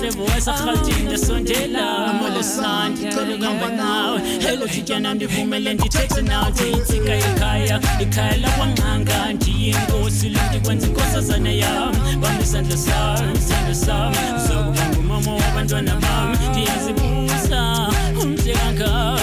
F: ndabakamamna ndayilandela njengohlebo wasarhatini ndasondela molosandi cela ukuhamba nawe. Helo jityana ndivumele ndithethe nawe. Ndiyitsika ekhaya ikhaya lakwanqanga ndiyinkosi lo ndikwenza inkosazana yam. Bam isandla sam isandla sam. Zokuba ngumama wabantwana bam. Ndiyazibuza umhle kangaka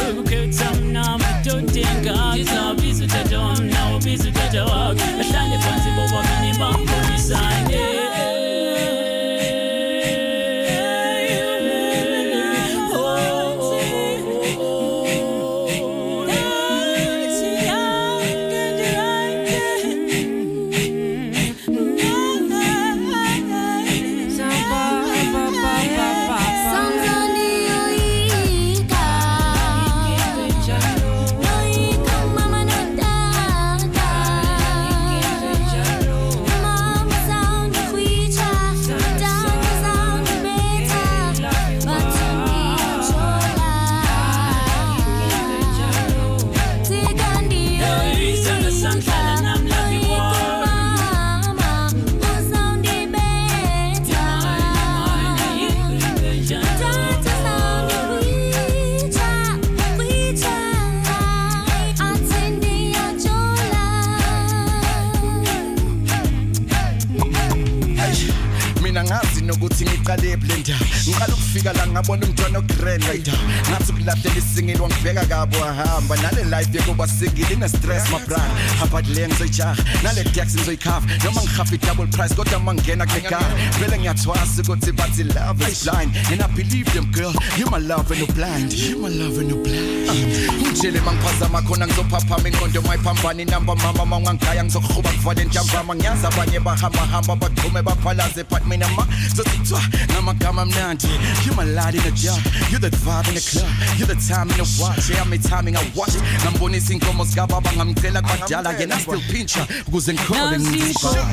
G: ngathi ukulahlela isingile wangibheka kabo wahamba nale life yokuba singile ine-stress my brother. Apart le ngizoyijaha nale taxi ngizoyikhava. Noma ngihafa i-double price kodwa uma ngingena kule car vele ngiyathwasa ukuthi bathi love is blind. And i believe them girl. You my love and you blind. You my love and you blind ngitshele uma ngiphazama khona ngizophaphama ingqondo mayiphambana inamba mama ma ungangigaya ngizokuhuba kuvale ntambama. Ngiyazi abanye bahambahamba bagqume baphalaze but mina ma zozithwa ngamagama amnandi. You my light in the dark you the vibe in the club you the time in the watch. Yeah me timing I watch. Ngambonisa inkomo zikababa ngamcela kwadala yena still pincha ukuze ngikhole ngizibhala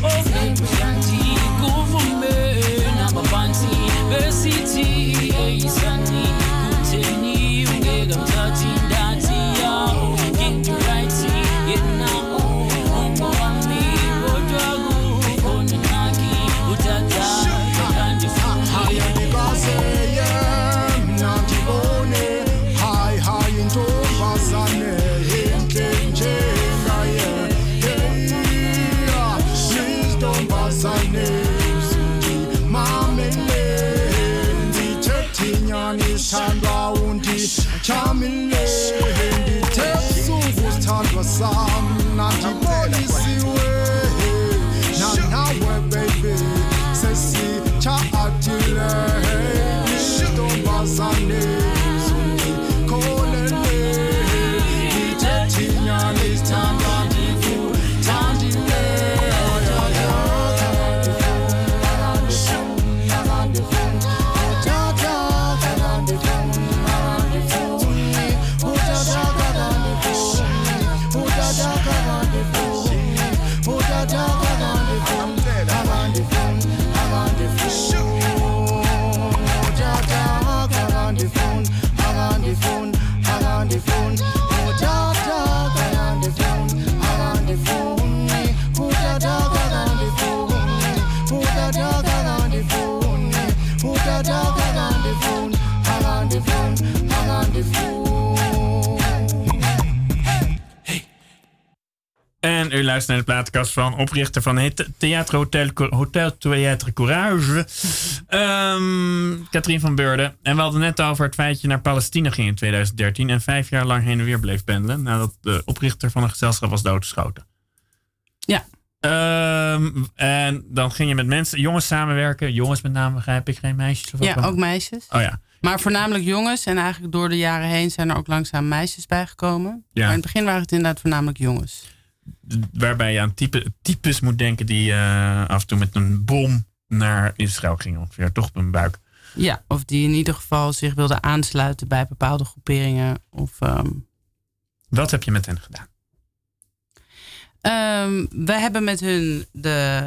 F: ebuhlanti kuvume nabaphansi besithi eyisani
H: Chamile, ndithe
A: suvuthandwa sami luistert naar de plaatkast van oprichter van het Theater Hotel, Hotel Theater Courage, ehm Katrien van Beurden. En we hadden net over het feit dat je naar Palestina ging in 2013 en vijf jaar lang heen en weer bleef pendelen nadat de oprichter van een gezelschap was doodgeschoten.
B: Ja.
A: Ehm, en dan ging je met mensen, jongens samenwerken, jongens met name begrijp ik, geen meisjes of
B: Ja, ook meisjes.
A: Oh ja.
B: Maar voornamelijk jongens. En eigenlijk door de jaren heen zijn er ook langzaam meisjes bijgekomen.
A: Ja.
B: Maar in het begin waren het inderdaad voornamelijk jongens.
A: Waarbij je aan type, types moet denken die eh, af en toe met een bom naar Israël gingen ongeveer, toch op hun buik.
B: Ja, of die in ieder geval zich wilden aansluiten bij bepaalde groeperingen. Of, ehm,
A: Wat heb je met hen gedaan?
B: Ehm, we hebben met hun de.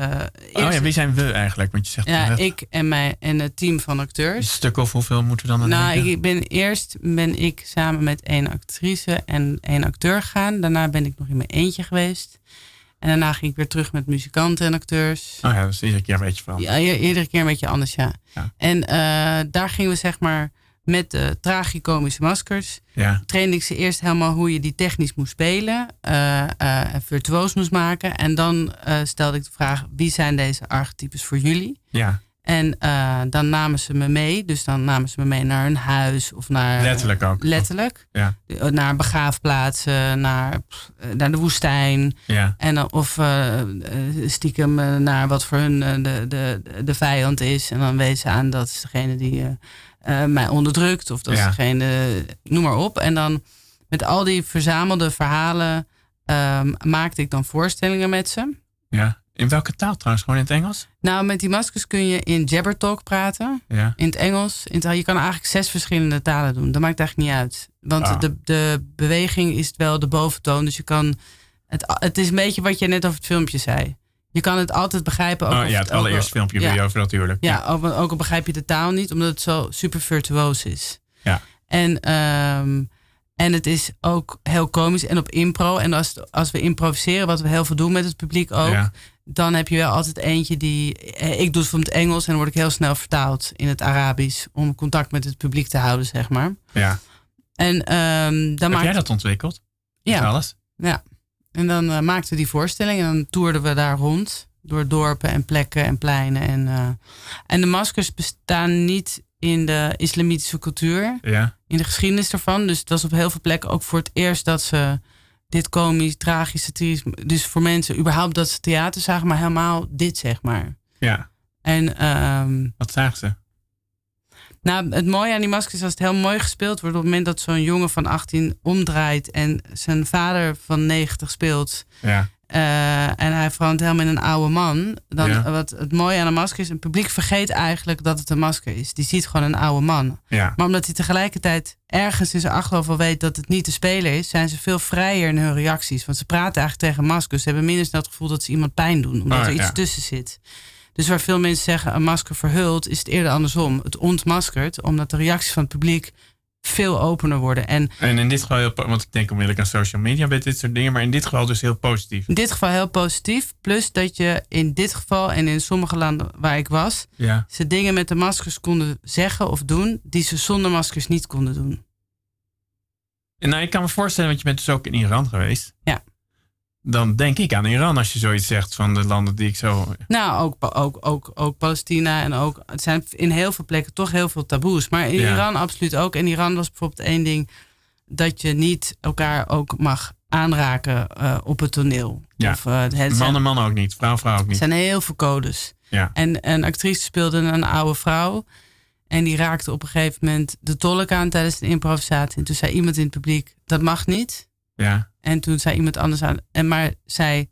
A: Oh ja, wie zijn we eigenlijk? Want je zegt
B: Ja,
A: net
B: ik en, mijn, en het team van
A: een
B: acteurs.
A: stuk of hoeveel moeten we dan aan
B: Nou,
A: denken?
B: ik ben eerst ben ik samen met één actrice en één acteur gegaan. Daarna ben ik nog in mijn eentje geweest. En daarna ging ik weer terug met muzikanten en acteurs.
A: Oh ja, is iedere keer een beetje van.
B: Ja, iedere keer een beetje anders, ja.
A: Ja.
B: En eh, daar gingen we zeg maar met de tragicomische maskers.
A: Ja.
B: Trainde ik ze eerst helemaal hoe je die technisch moest spelen. eh, en virtuoos moest maken. En dan eh, stelde ik de vraag, wie zijn deze archetypes voor jullie?
A: Ja,
B: En dan namen ze me mee. Dus dan namen ze me mee naar een huis of naar...
A: letterlijk ook.
B: Letterlijk.
A: Ja,
B: Naar begraafplaatsen, naar, naar de woestijn.
A: ja,
B: En, of stiekem naar wat voor hun de, de, de vijand is. En dan wezen aan dat is degene die eh, eh, mij onderdrukt. Of dat
A: Ja.
B: is degene, noem maar op. En dan met al die verzamelde verhalen ehm, maakte ik dan voorstellingen met ze.
A: ja. In welke taal trouwens? Gewoon in het Engels?
B: Nou, met die maskers kun je in Jabbertalk praten.
A: Ja.
B: In het Engels. In het, je kan eigenlijk zes verschillende talen doen. Dat maakt eigenlijk niet uit. Want
A: Ah.
B: de, de beweging is wel de boventoon. Dus je kan. Het, het is een beetje wat je net over het filmpje zei. Je kan het altijd begrijpen. Ook
A: Oh ja, het allereerste filmpje
B: ja.
A: over natuurlijk.
B: Ja, ook, ook al begrijp je de taal niet, omdat het zo super virtuoos is.
A: Ja.
B: En, ehm, en het is ook heel komisch en op impro. En als, als we improviseren, wat we heel veel doen met het publiek ook,
A: Ja.
B: dan heb je wel altijd eentje die. eh, Ik doe het van het Engels en dan word ik heel snel vertaald in het Arabisch om contact met het publiek te houden, zeg maar.
A: Ja.
B: En ehm dan
A: Heb
B: maakt
A: jij dat ontwikkeld?
B: Ja.
A: alles?
B: ja. En dan eh, maakten we die voorstelling en dan toerden we daar rond. Door dorpen en plekken en pleinen. En, eh, en de maskers bestaan niet in de islamitische cultuur.
A: Ja.
B: In de geschiedenis ervan. Dus het was op heel veel plekken ook voor het eerst dat ze dit komisch, tragisch, satirisch... Dus voor mensen überhaupt dat ze theater zagen, maar helemaal dit zeg maar.
A: Ja.
B: En ehm,
A: Wat zagen ze?
B: Nou, het mooie aan die maskers is als het heel mooi gespeeld wordt. Op het moment dat zo'n jongen van 18 omdraait en zijn vader van 90 speelt.
A: Ja.
B: eh, en hij verandert helemaal in een oude man. Dan,
A: Ja.
B: wat het mooie aan een masker is, een publiek vergeet eigenlijk dat het een masker is. Die ziet gewoon een oude man.
A: Ja.
B: Maar omdat hij tegelijkertijd ergens in zijn achterhoofd wel weet dat het niet de speler is, zijn ze veel vrijer in hun reacties. Want ze praten eigenlijk tegen maskers. Ze hebben minder snel het gevoel dat ze iemand pijn doen, omdat
A: Oh,
B: er iets
A: ja.
B: tussen zit. Dus waar veel mensen zeggen een masker verhult, is het eerder andersom. Het ontmaskert, omdat de reacties van het publiek veel opener worden. En
A: En in dit geval, heel, want ik denk onmiddellijk aan social media bij dit soort dingen, maar in dit geval dus heel positief.
B: in dit geval heel positief. Plus dat je in dit geval en in sommige landen waar ik was,
A: Ja.
B: ze dingen met de maskers konden zeggen of doen die ze zonder maskers niet konden doen.
A: En nou, ik kan me voorstellen, want je bent dus ook in Iran geweest.
B: Ja.
A: Dan denk ik aan Iran als je zoiets zegt van de landen die ik zo.
B: Nou, ook, ook, ook, ook Palestina en ook. Het zijn in heel veel plekken toch heel veel taboes. Maar in
A: Ja.
B: Iran absoluut ook. In Iran was bijvoorbeeld één ding dat je niet elkaar ook mag aanraken eh, op het toneel.
A: Ja.
B: Of, eh, het zijn-
A: Man en man ook niet, vrouw vrouw ook
B: Er
A: niet.
B: zijn heel veel codes.
A: Ja.
B: En een actrice speelde een oude vrouw. En die raakte op een gegeven moment de tolk aan tijdens de improvisatie. En toen zei iemand in het publiek, dat mag niet.
A: Ja.
B: En toen zei iemand anders aan. En maar zij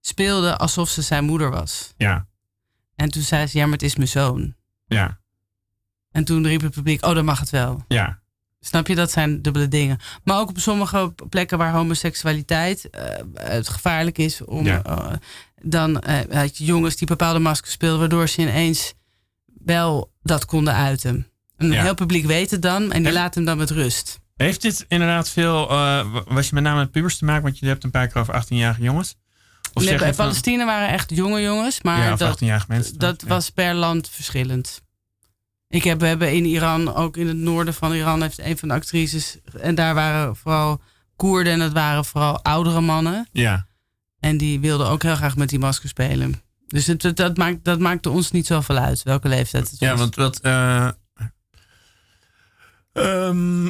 B: speelde alsof ze zijn moeder was.
A: Ja.
B: En toen zei ze, ja, maar het is mijn zoon.
A: Ja.
B: En toen riep het publiek, oh, dan mag het wel.
A: Ja.
B: Snap je? Dat zijn dubbele dingen. Maar ook op sommige plekken waar homoseksualiteit eh, het gevaarlijk is. Om,
A: Ja.
B: eh, dan eh, had je jongens die bepaalde maskers speelden. Waardoor ze ineens wel dat konden uiten. En
A: Ja.
B: heel publiek weet het dan. En die laat hem dan met rust.
A: Heeft dit inderdaad veel. wa- was je met name met pubers te maken? Want je hebt een paar keer over 18-jarige jongens. Of
B: Nee, bij
A: van-
B: Palestina waren echt jonge jongens. Maar
A: Ja,
B: dat,
A: 18-jarige mensen.
B: dat
A: Ja.
B: was per land verschillend. Ik heb, we hebben in Iran, ook in het noorden van Iran, heeft een van de actrices. En daar waren vooral Koerden en dat waren vooral oudere mannen.
A: Ja.
B: En die wilden ook heel graag met die masker spelen. Dus het, dat, maakt, dat maakte ons niet zoveel uit welke leeftijd het was.
A: Ja, want wat. eh, ehm,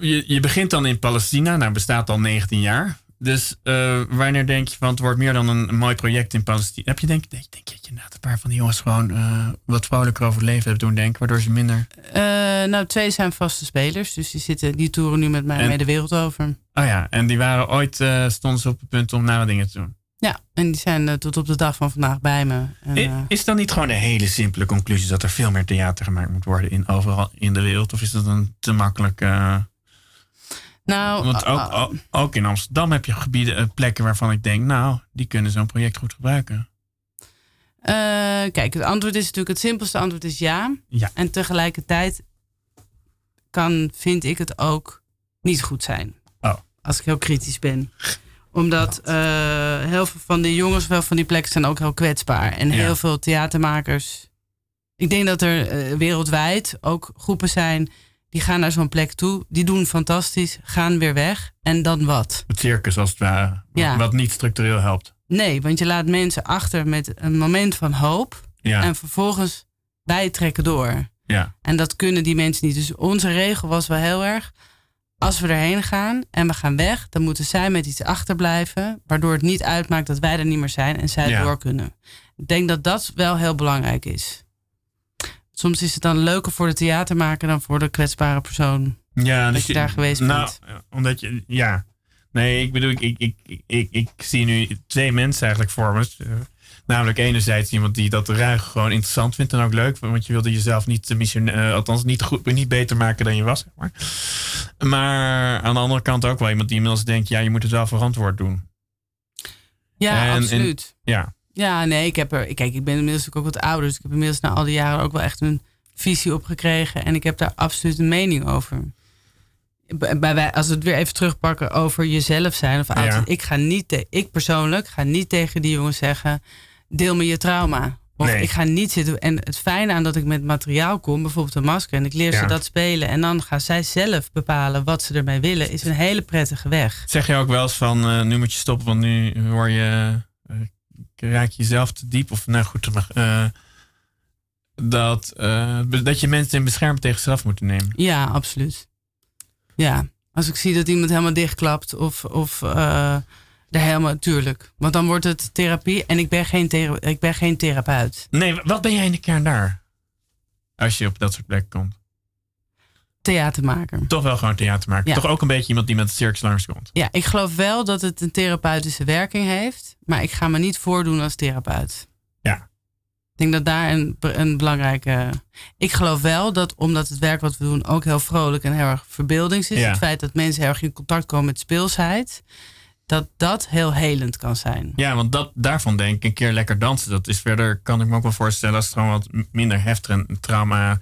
A: je, je begint dan in Palestina, nou bestaat al 19 jaar. Dus eh, wanneer denk je van het wordt meer dan een, een mooi project in Palestina? Heb je denk, denk, denk je dat je inderdaad een paar van die jongens gewoon eh, wat vrolijker over het leven hebt doen denken, waardoor ze minder.
B: Eh, nou, twee zijn vaste spelers. Dus die, zitten, die toeren nu met mij
A: En-
B: mee de wereld over.
A: Oh ja, en die waren ooit, stonden ze op het punt om nare dingen te doen.
B: Ja, en die zijn eh, tot op de dag van vandaag bij me. En,
A: I-
B: eh,
A: Is dan niet gewoon een hele simpele conclusie dat er veel meer theater gemaakt moet worden in overal in de wereld? Of is dat een te makkelijk. eh,
B: nou,
A: Want ook, ook, in Amsterdam heb je gebieden, eh, plekken waarvan ik denk, nou, die kunnen zo'n project goed gebruiken.
B: Eh, kijk, het antwoord is natuurlijk, het simpelste antwoord is ja.
A: Ja.
B: En tegelijkertijd kan, vind ik het ook niet goed zijn.
A: Oh.
B: Als ik heel kritisch ben. Omdat eh, heel veel van die jongens, wel van die plekken zijn ook heel kwetsbaar. En
A: Ja.
B: heel veel theatermakers. Ik denk dat er eh, wereldwijd ook groepen zijn die gaan naar zo'n plek toe. Die doen fantastisch, gaan weer weg. En dan wat?
A: Het circus als het ware,
B: Ja.
A: wat niet structureel helpt.
B: Nee, want je laat mensen achter met een moment van hoop.
A: Ja.
B: En vervolgens wij trekken door.
A: Ja.
B: En dat kunnen die mensen niet. Dus onze regel was wel heel erg. Als we erheen gaan en we gaan weg, dan moeten zij met iets achterblijven. Waardoor het niet uitmaakt dat wij er niet meer zijn en zij
A: Ja.
B: door kunnen. Ik denk dat dat wel heel belangrijk is. Soms is het dan leuker voor de theatermaker dan voor de kwetsbare persoon.
A: Ja,
B: dat
A: dus
B: je daar geweest
A: nou,
B: bent.
A: eh, Omdat je, ja. Nee, ik bedoel, ik, ik, ik, ik, ik zie nu twee mensen eigenlijk voor me. Namelijk enerzijds iemand die dat ruig gewoon interessant vindt en ook leuk. Want je wilde jezelf niet, te mission, eh, althans niet, goed, niet beter maken dan je was. Zeg maar. maar aan de andere kant ook wel iemand die inmiddels denkt, ja, je moet het wel verantwoord doen.
B: Ja,
A: En- en-
B: absoluut.
A: Ja,
B: Ja, nee, ik heb er. Kijk, ik ben inmiddels ook wat ouder. Dus ik heb inmiddels na al die jaren ook wel echt een visie op gekregen. En ik heb daar absoluut een mening over. Bij, wij- als we het weer even terugpakken over jezelf zijn of.
A: Ja.
B: Ik ga niet, ik persoonlijk ga niet tegen die jongens zeggen: deel me je trauma. Of
A: Nee.
B: ik ga niet zitten. En het fijne aan dat ik met materiaal kom, bijvoorbeeld een masker, en ik leer
A: Ja.
B: ze dat spelen. En dan gaan zij zelf bepalen wat ze ermee willen, is een hele prettige weg.
A: Zeg je ook wel eens van, eh, nu moet je stoppen, want nu hoor je, eh, raak je jezelf te diep. Of nou goed, eh, dat, dat je mensen in bescherming tegen zelf moeten nemen.
B: Ja, absoluut. Ja, als ik zie dat iemand helemaal dichtklapt of, of er helemaal, tuurlijk. Want dan wordt het therapie en ik ben geen, thera- ik ben geen therapeut.
A: Nee, wa- wat ben jij in de kern daar? Als je op dat soort plekken komt.
B: Theatermaker.
A: Toch wel gewoon theater maken.
B: Ja.
A: Toch ook een beetje iemand die met de circus langskomt.
B: Ja, ik geloof wel dat het een therapeutische werking heeft, maar ik ga me niet voordoen als therapeut.
A: Ja.
B: Ik denk dat daar een, een belangrijke. Ik geloof wel dat omdat het werk wat we doen ook heel vrolijk en heel erg verbeeldings is.
A: Ja.
B: Het feit dat mensen heel erg in contact komen met speelsheid. Dat dat heel helend kan zijn.
A: Ja, want dat, daarvan denk ik een keer lekker dansen. Dat is verder, kan ik me ook wel voorstellen, als het gewoon wat minder heftig en trauma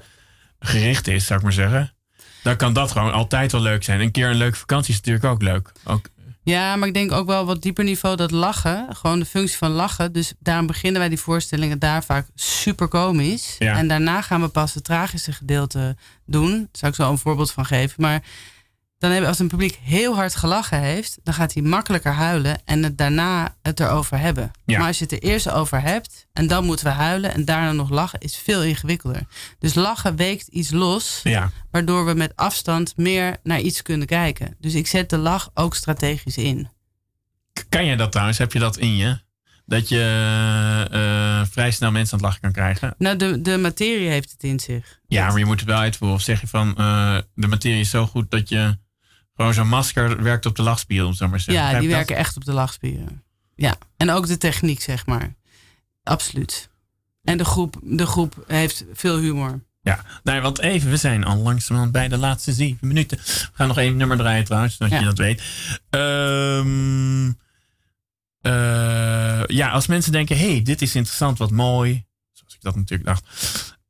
A: gericht is, zou ik maar zeggen. Dan kan dat gewoon altijd wel leuk zijn. Een keer een leuke vakantie is natuurlijk ook leuk. Ook,
B: Ja, maar ik denk ook wel wat dieper niveau dat lachen. Gewoon de functie van lachen. Dus daarom beginnen wij die voorstellingen daar vaak super komisch.
A: Ja.
B: En daarna gaan we pas het tragische gedeelte doen. Daar zou ik zo een voorbeeld van geven. Maar dan heb, als een publiek heel hard gelachen heeft, dan gaat hij makkelijker huilen en het daarna het erover hebben.
A: Ja.
B: Maar als je het er eerst over hebt en dan moeten we huilen en daarna nog lachen, is veel ingewikkelder. Dus lachen weekt iets los,
A: Ja.
B: waardoor we met afstand meer naar iets kunnen kijken. Dus ik zet de lach ook strategisch in.
A: Kan jij dat trouwens? Heb je dat in je? Dat je eh, vrij snel mensen aan het lachen kan krijgen?
B: Nou, de, de materie heeft het in zich.
A: Ja, maar je moet het wel uitvoeren. Of zeg je van, eh, de materie is zo goed dat je gewoon zo'n masker werkt op de lachspier, om zo maar te zeggen.
B: Ja,
A: Begrijp
B: die
A: dat?
B: werken echt op de lachspieren. Ja, en ook de techniek, zeg maar. Absoluut. En de groep, de groep heeft veel humor.
A: Ja, nee, want even, we zijn al langzamerhand bij de laatste zeven minuten. We gaan nog even nummer draaien trouwens, zodat
B: Ja.
A: je dat weet. Eh, ja, als mensen denken, hey, dit is interessant, wat mooi. Zoals ik dat natuurlijk dacht.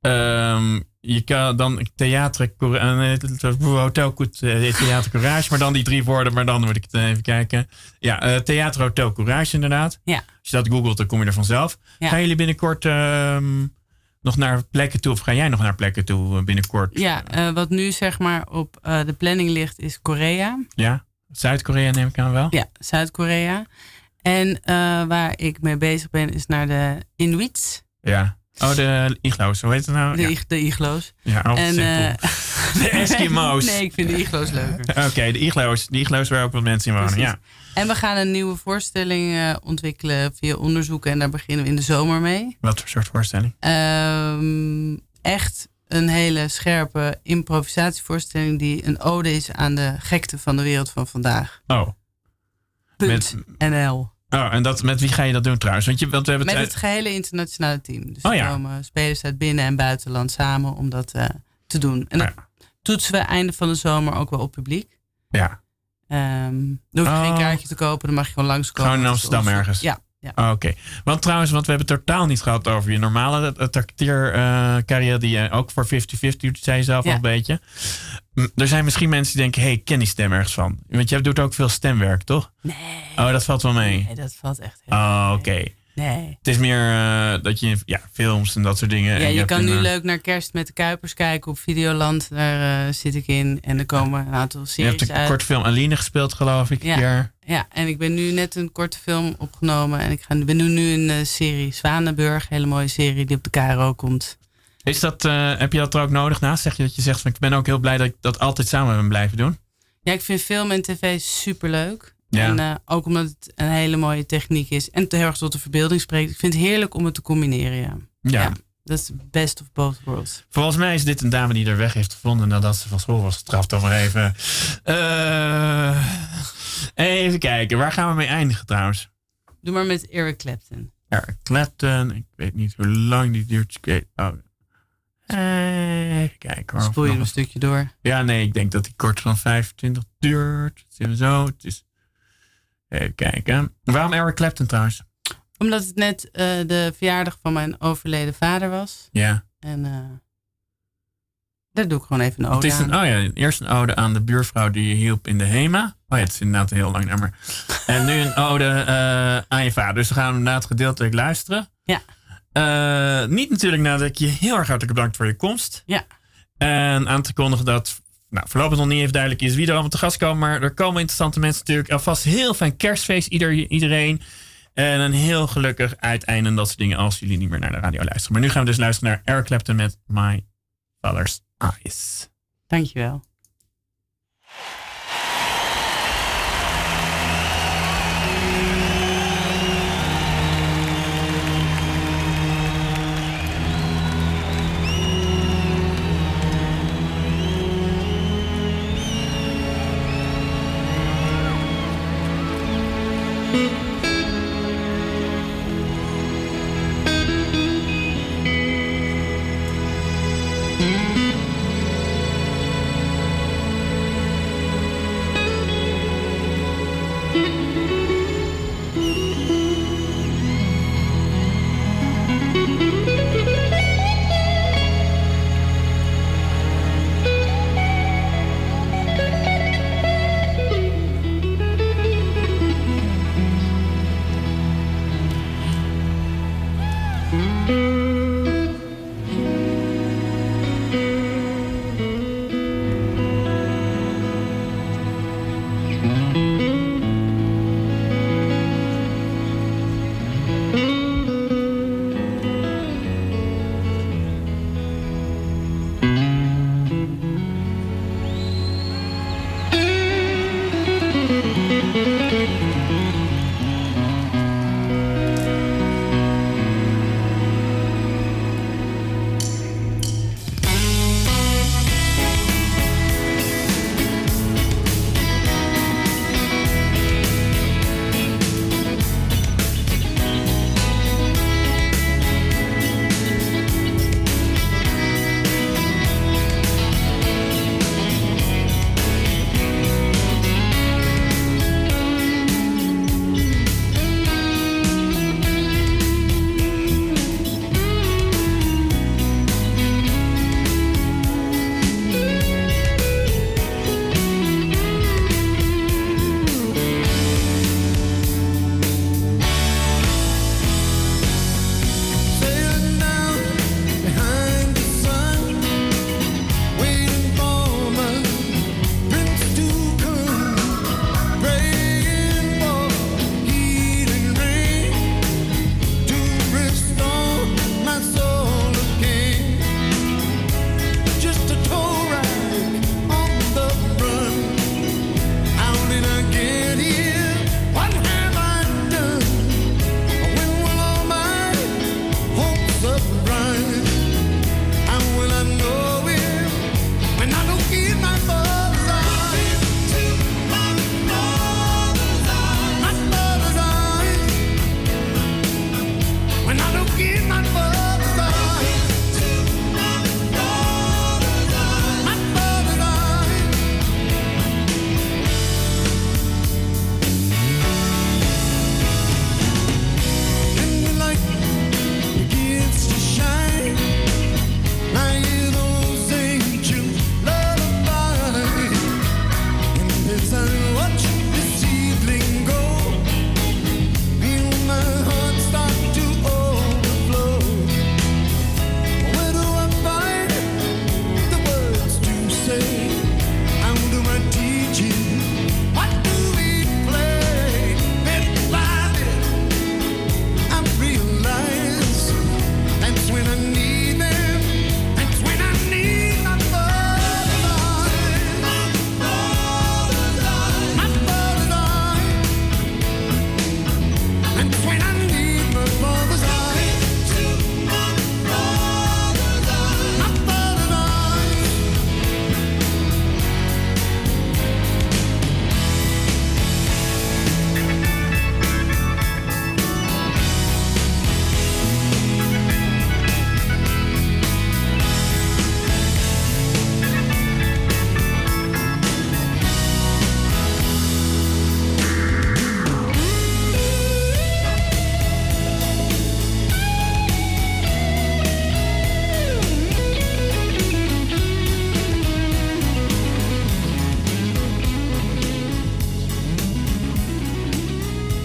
A: Ehm, je kan dan theater, eh, hotel, goed, eh, theater Courage, maar dan die drie woorden, maar dan moet ik het even kijken. Ja, eh, theater Hotel Courage inderdaad.
B: Ja.
A: Als je dat googelt, dan kom je er vanzelf.
B: Ja.
A: Gaan jullie binnenkort ehm, nog naar plekken toe, of ga jij nog naar plekken toe binnenkort?
B: Ja, wat nu zeg maar op de planning ligt is Korea.
A: Ja? Zuid-Korea neem ik aan wel?
B: Ja, Zuid-Korea. En waar ik mee bezig ben is naar de Inuits.
A: Ja. Oh, de iglo's, hoe heet het nou?
B: De,
A: ja.
B: de iglo's.
A: Ja, oh,
B: en,
A: simpel.
B: eh,
A: De Eskimo's.
B: nee, ik vind de iglo's leuker.
A: Oké, de iglo's. De iglo's waar ook wat mensen in wonen,
B: Precies.
A: ja.
B: En we gaan een nieuwe voorstelling eh, ontwikkelen via onderzoeken. En daar beginnen we in de zomer mee.
A: Wat voor soort voorstelling?
B: Ehm, echt een hele scherpe improvisatievoorstelling die een ode is aan de gekte van de wereld van vandaag.
A: Oh.
B: Punt. NL.
A: Oh, en dat, met wie ga je dat doen trouwens? Want, je, want we hebben
B: Met
A: het,
B: gehele internationale team. Dus
A: Oh ja.
B: komen spelers uit binnen- en buitenland samen om dat eh, te doen. En toetsen we einde van de zomer ook wel op publiek.
A: Ja.
B: Ehm dan hoef je
A: Oh.
B: geen kaartje te kopen, dan mag je gewoon langskomen.
A: Gewoon in Amsterdam ergens?
B: Ja. ja.
A: Oh, Oké. Want trouwens, want we hebben het totaal niet gehad over je normale acteercarrière die je ook voor 50-50 doet, zei je zelf al een beetje. Er zijn misschien mensen die denken, hey, ik ken die stem ergens van. Want jij doet ook veel stemwerk, toch?
B: Nee.
A: Oh, dat valt wel mee.
B: Nee, dat valt echt heel
A: Oh, oké.
B: Nee.
A: Het is meer eh, dat je ja, films en dat soort dingen.
B: Ja, je kan nu leuk naar Kerst met de Kuipers kijken op Videoland. Daar eh, zit ik in. En er komen een aantal
A: Je
B: series
A: hebt een korte film Aline gespeeld, geloof ik.
B: Ja.
A: een keer.
B: Ja, en ik ben nu net een korte film opgenomen. En ik ga, ben nu, nu een eh, serie Zwanenburg. Hele mooie serie die op de KRO komt.
A: Is dat, eh, heb je dat er ook nodig naast? Zeg je dat je zegt van ik ben ook heel blij dat ik dat altijd samen ben blijven doen?
B: Ja, ik vind film en tv superleuk.
A: Ja.
B: En eh, ook omdat het een hele mooie techniek is. En heel erg tot de verbeelding spreekt. Ik vind het heerlijk om het te combineren, ja.
A: Ja.
B: Dat is best of both worlds.
A: Volgens mij is dit een dame die er weg heeft gevonden nadat ze van school was getrapt. Dan maar even. Eh, even kijken, waar gaan we mee eindigen trouwens?
B: Doe maar met Eric Clapton.
A: Eric Clapton, ik weet niet hoe lang die duurt. Oh. Even kijken hoor.
B: Spoel je
A: nog
B: een stukje door.
A: Ja, nee, ik denk dat die kort van 25 duurt. Het is Zo, het is... Even kijken. Waarom Eric Clapton trouwens?
B: Omdat het net eh, de verjaardag van mijn overleden vader was.
A: Ja.
B: En eh, daar doe ik gewoon even een
A: Het
B: ode
A: is een,
B: aan.
A: oh ja, eerst een ode aan de buurvrouw die je hielp in de HEMA. Oh ja, het is inderdaad een heel lang nummer. En nu een ode eh, aan je vader. Dus we gaan inderdaad gedeeltelijk luisteren.
B: Ja.
A: Eh, niet natuurlijk nadat ik je heel erg hartelijk bedankt voor je komst.
B: Ja.
A: En aan te kondigen dat nou, voorlopig nog niet even duidelijk is wie er allemaal te gast komen. Maar er komen interessante mensen natuurlijk. Alvast heel fijn kerstfeest ieder, iedereen. En een heel gelukkig uiteinde en dat soort dingen als jullie niet meer naar de radio luisteren. Maar nu gaan we dus luisteren naar Eric Clapton met My Father's Eyes.
B: Dankjewel.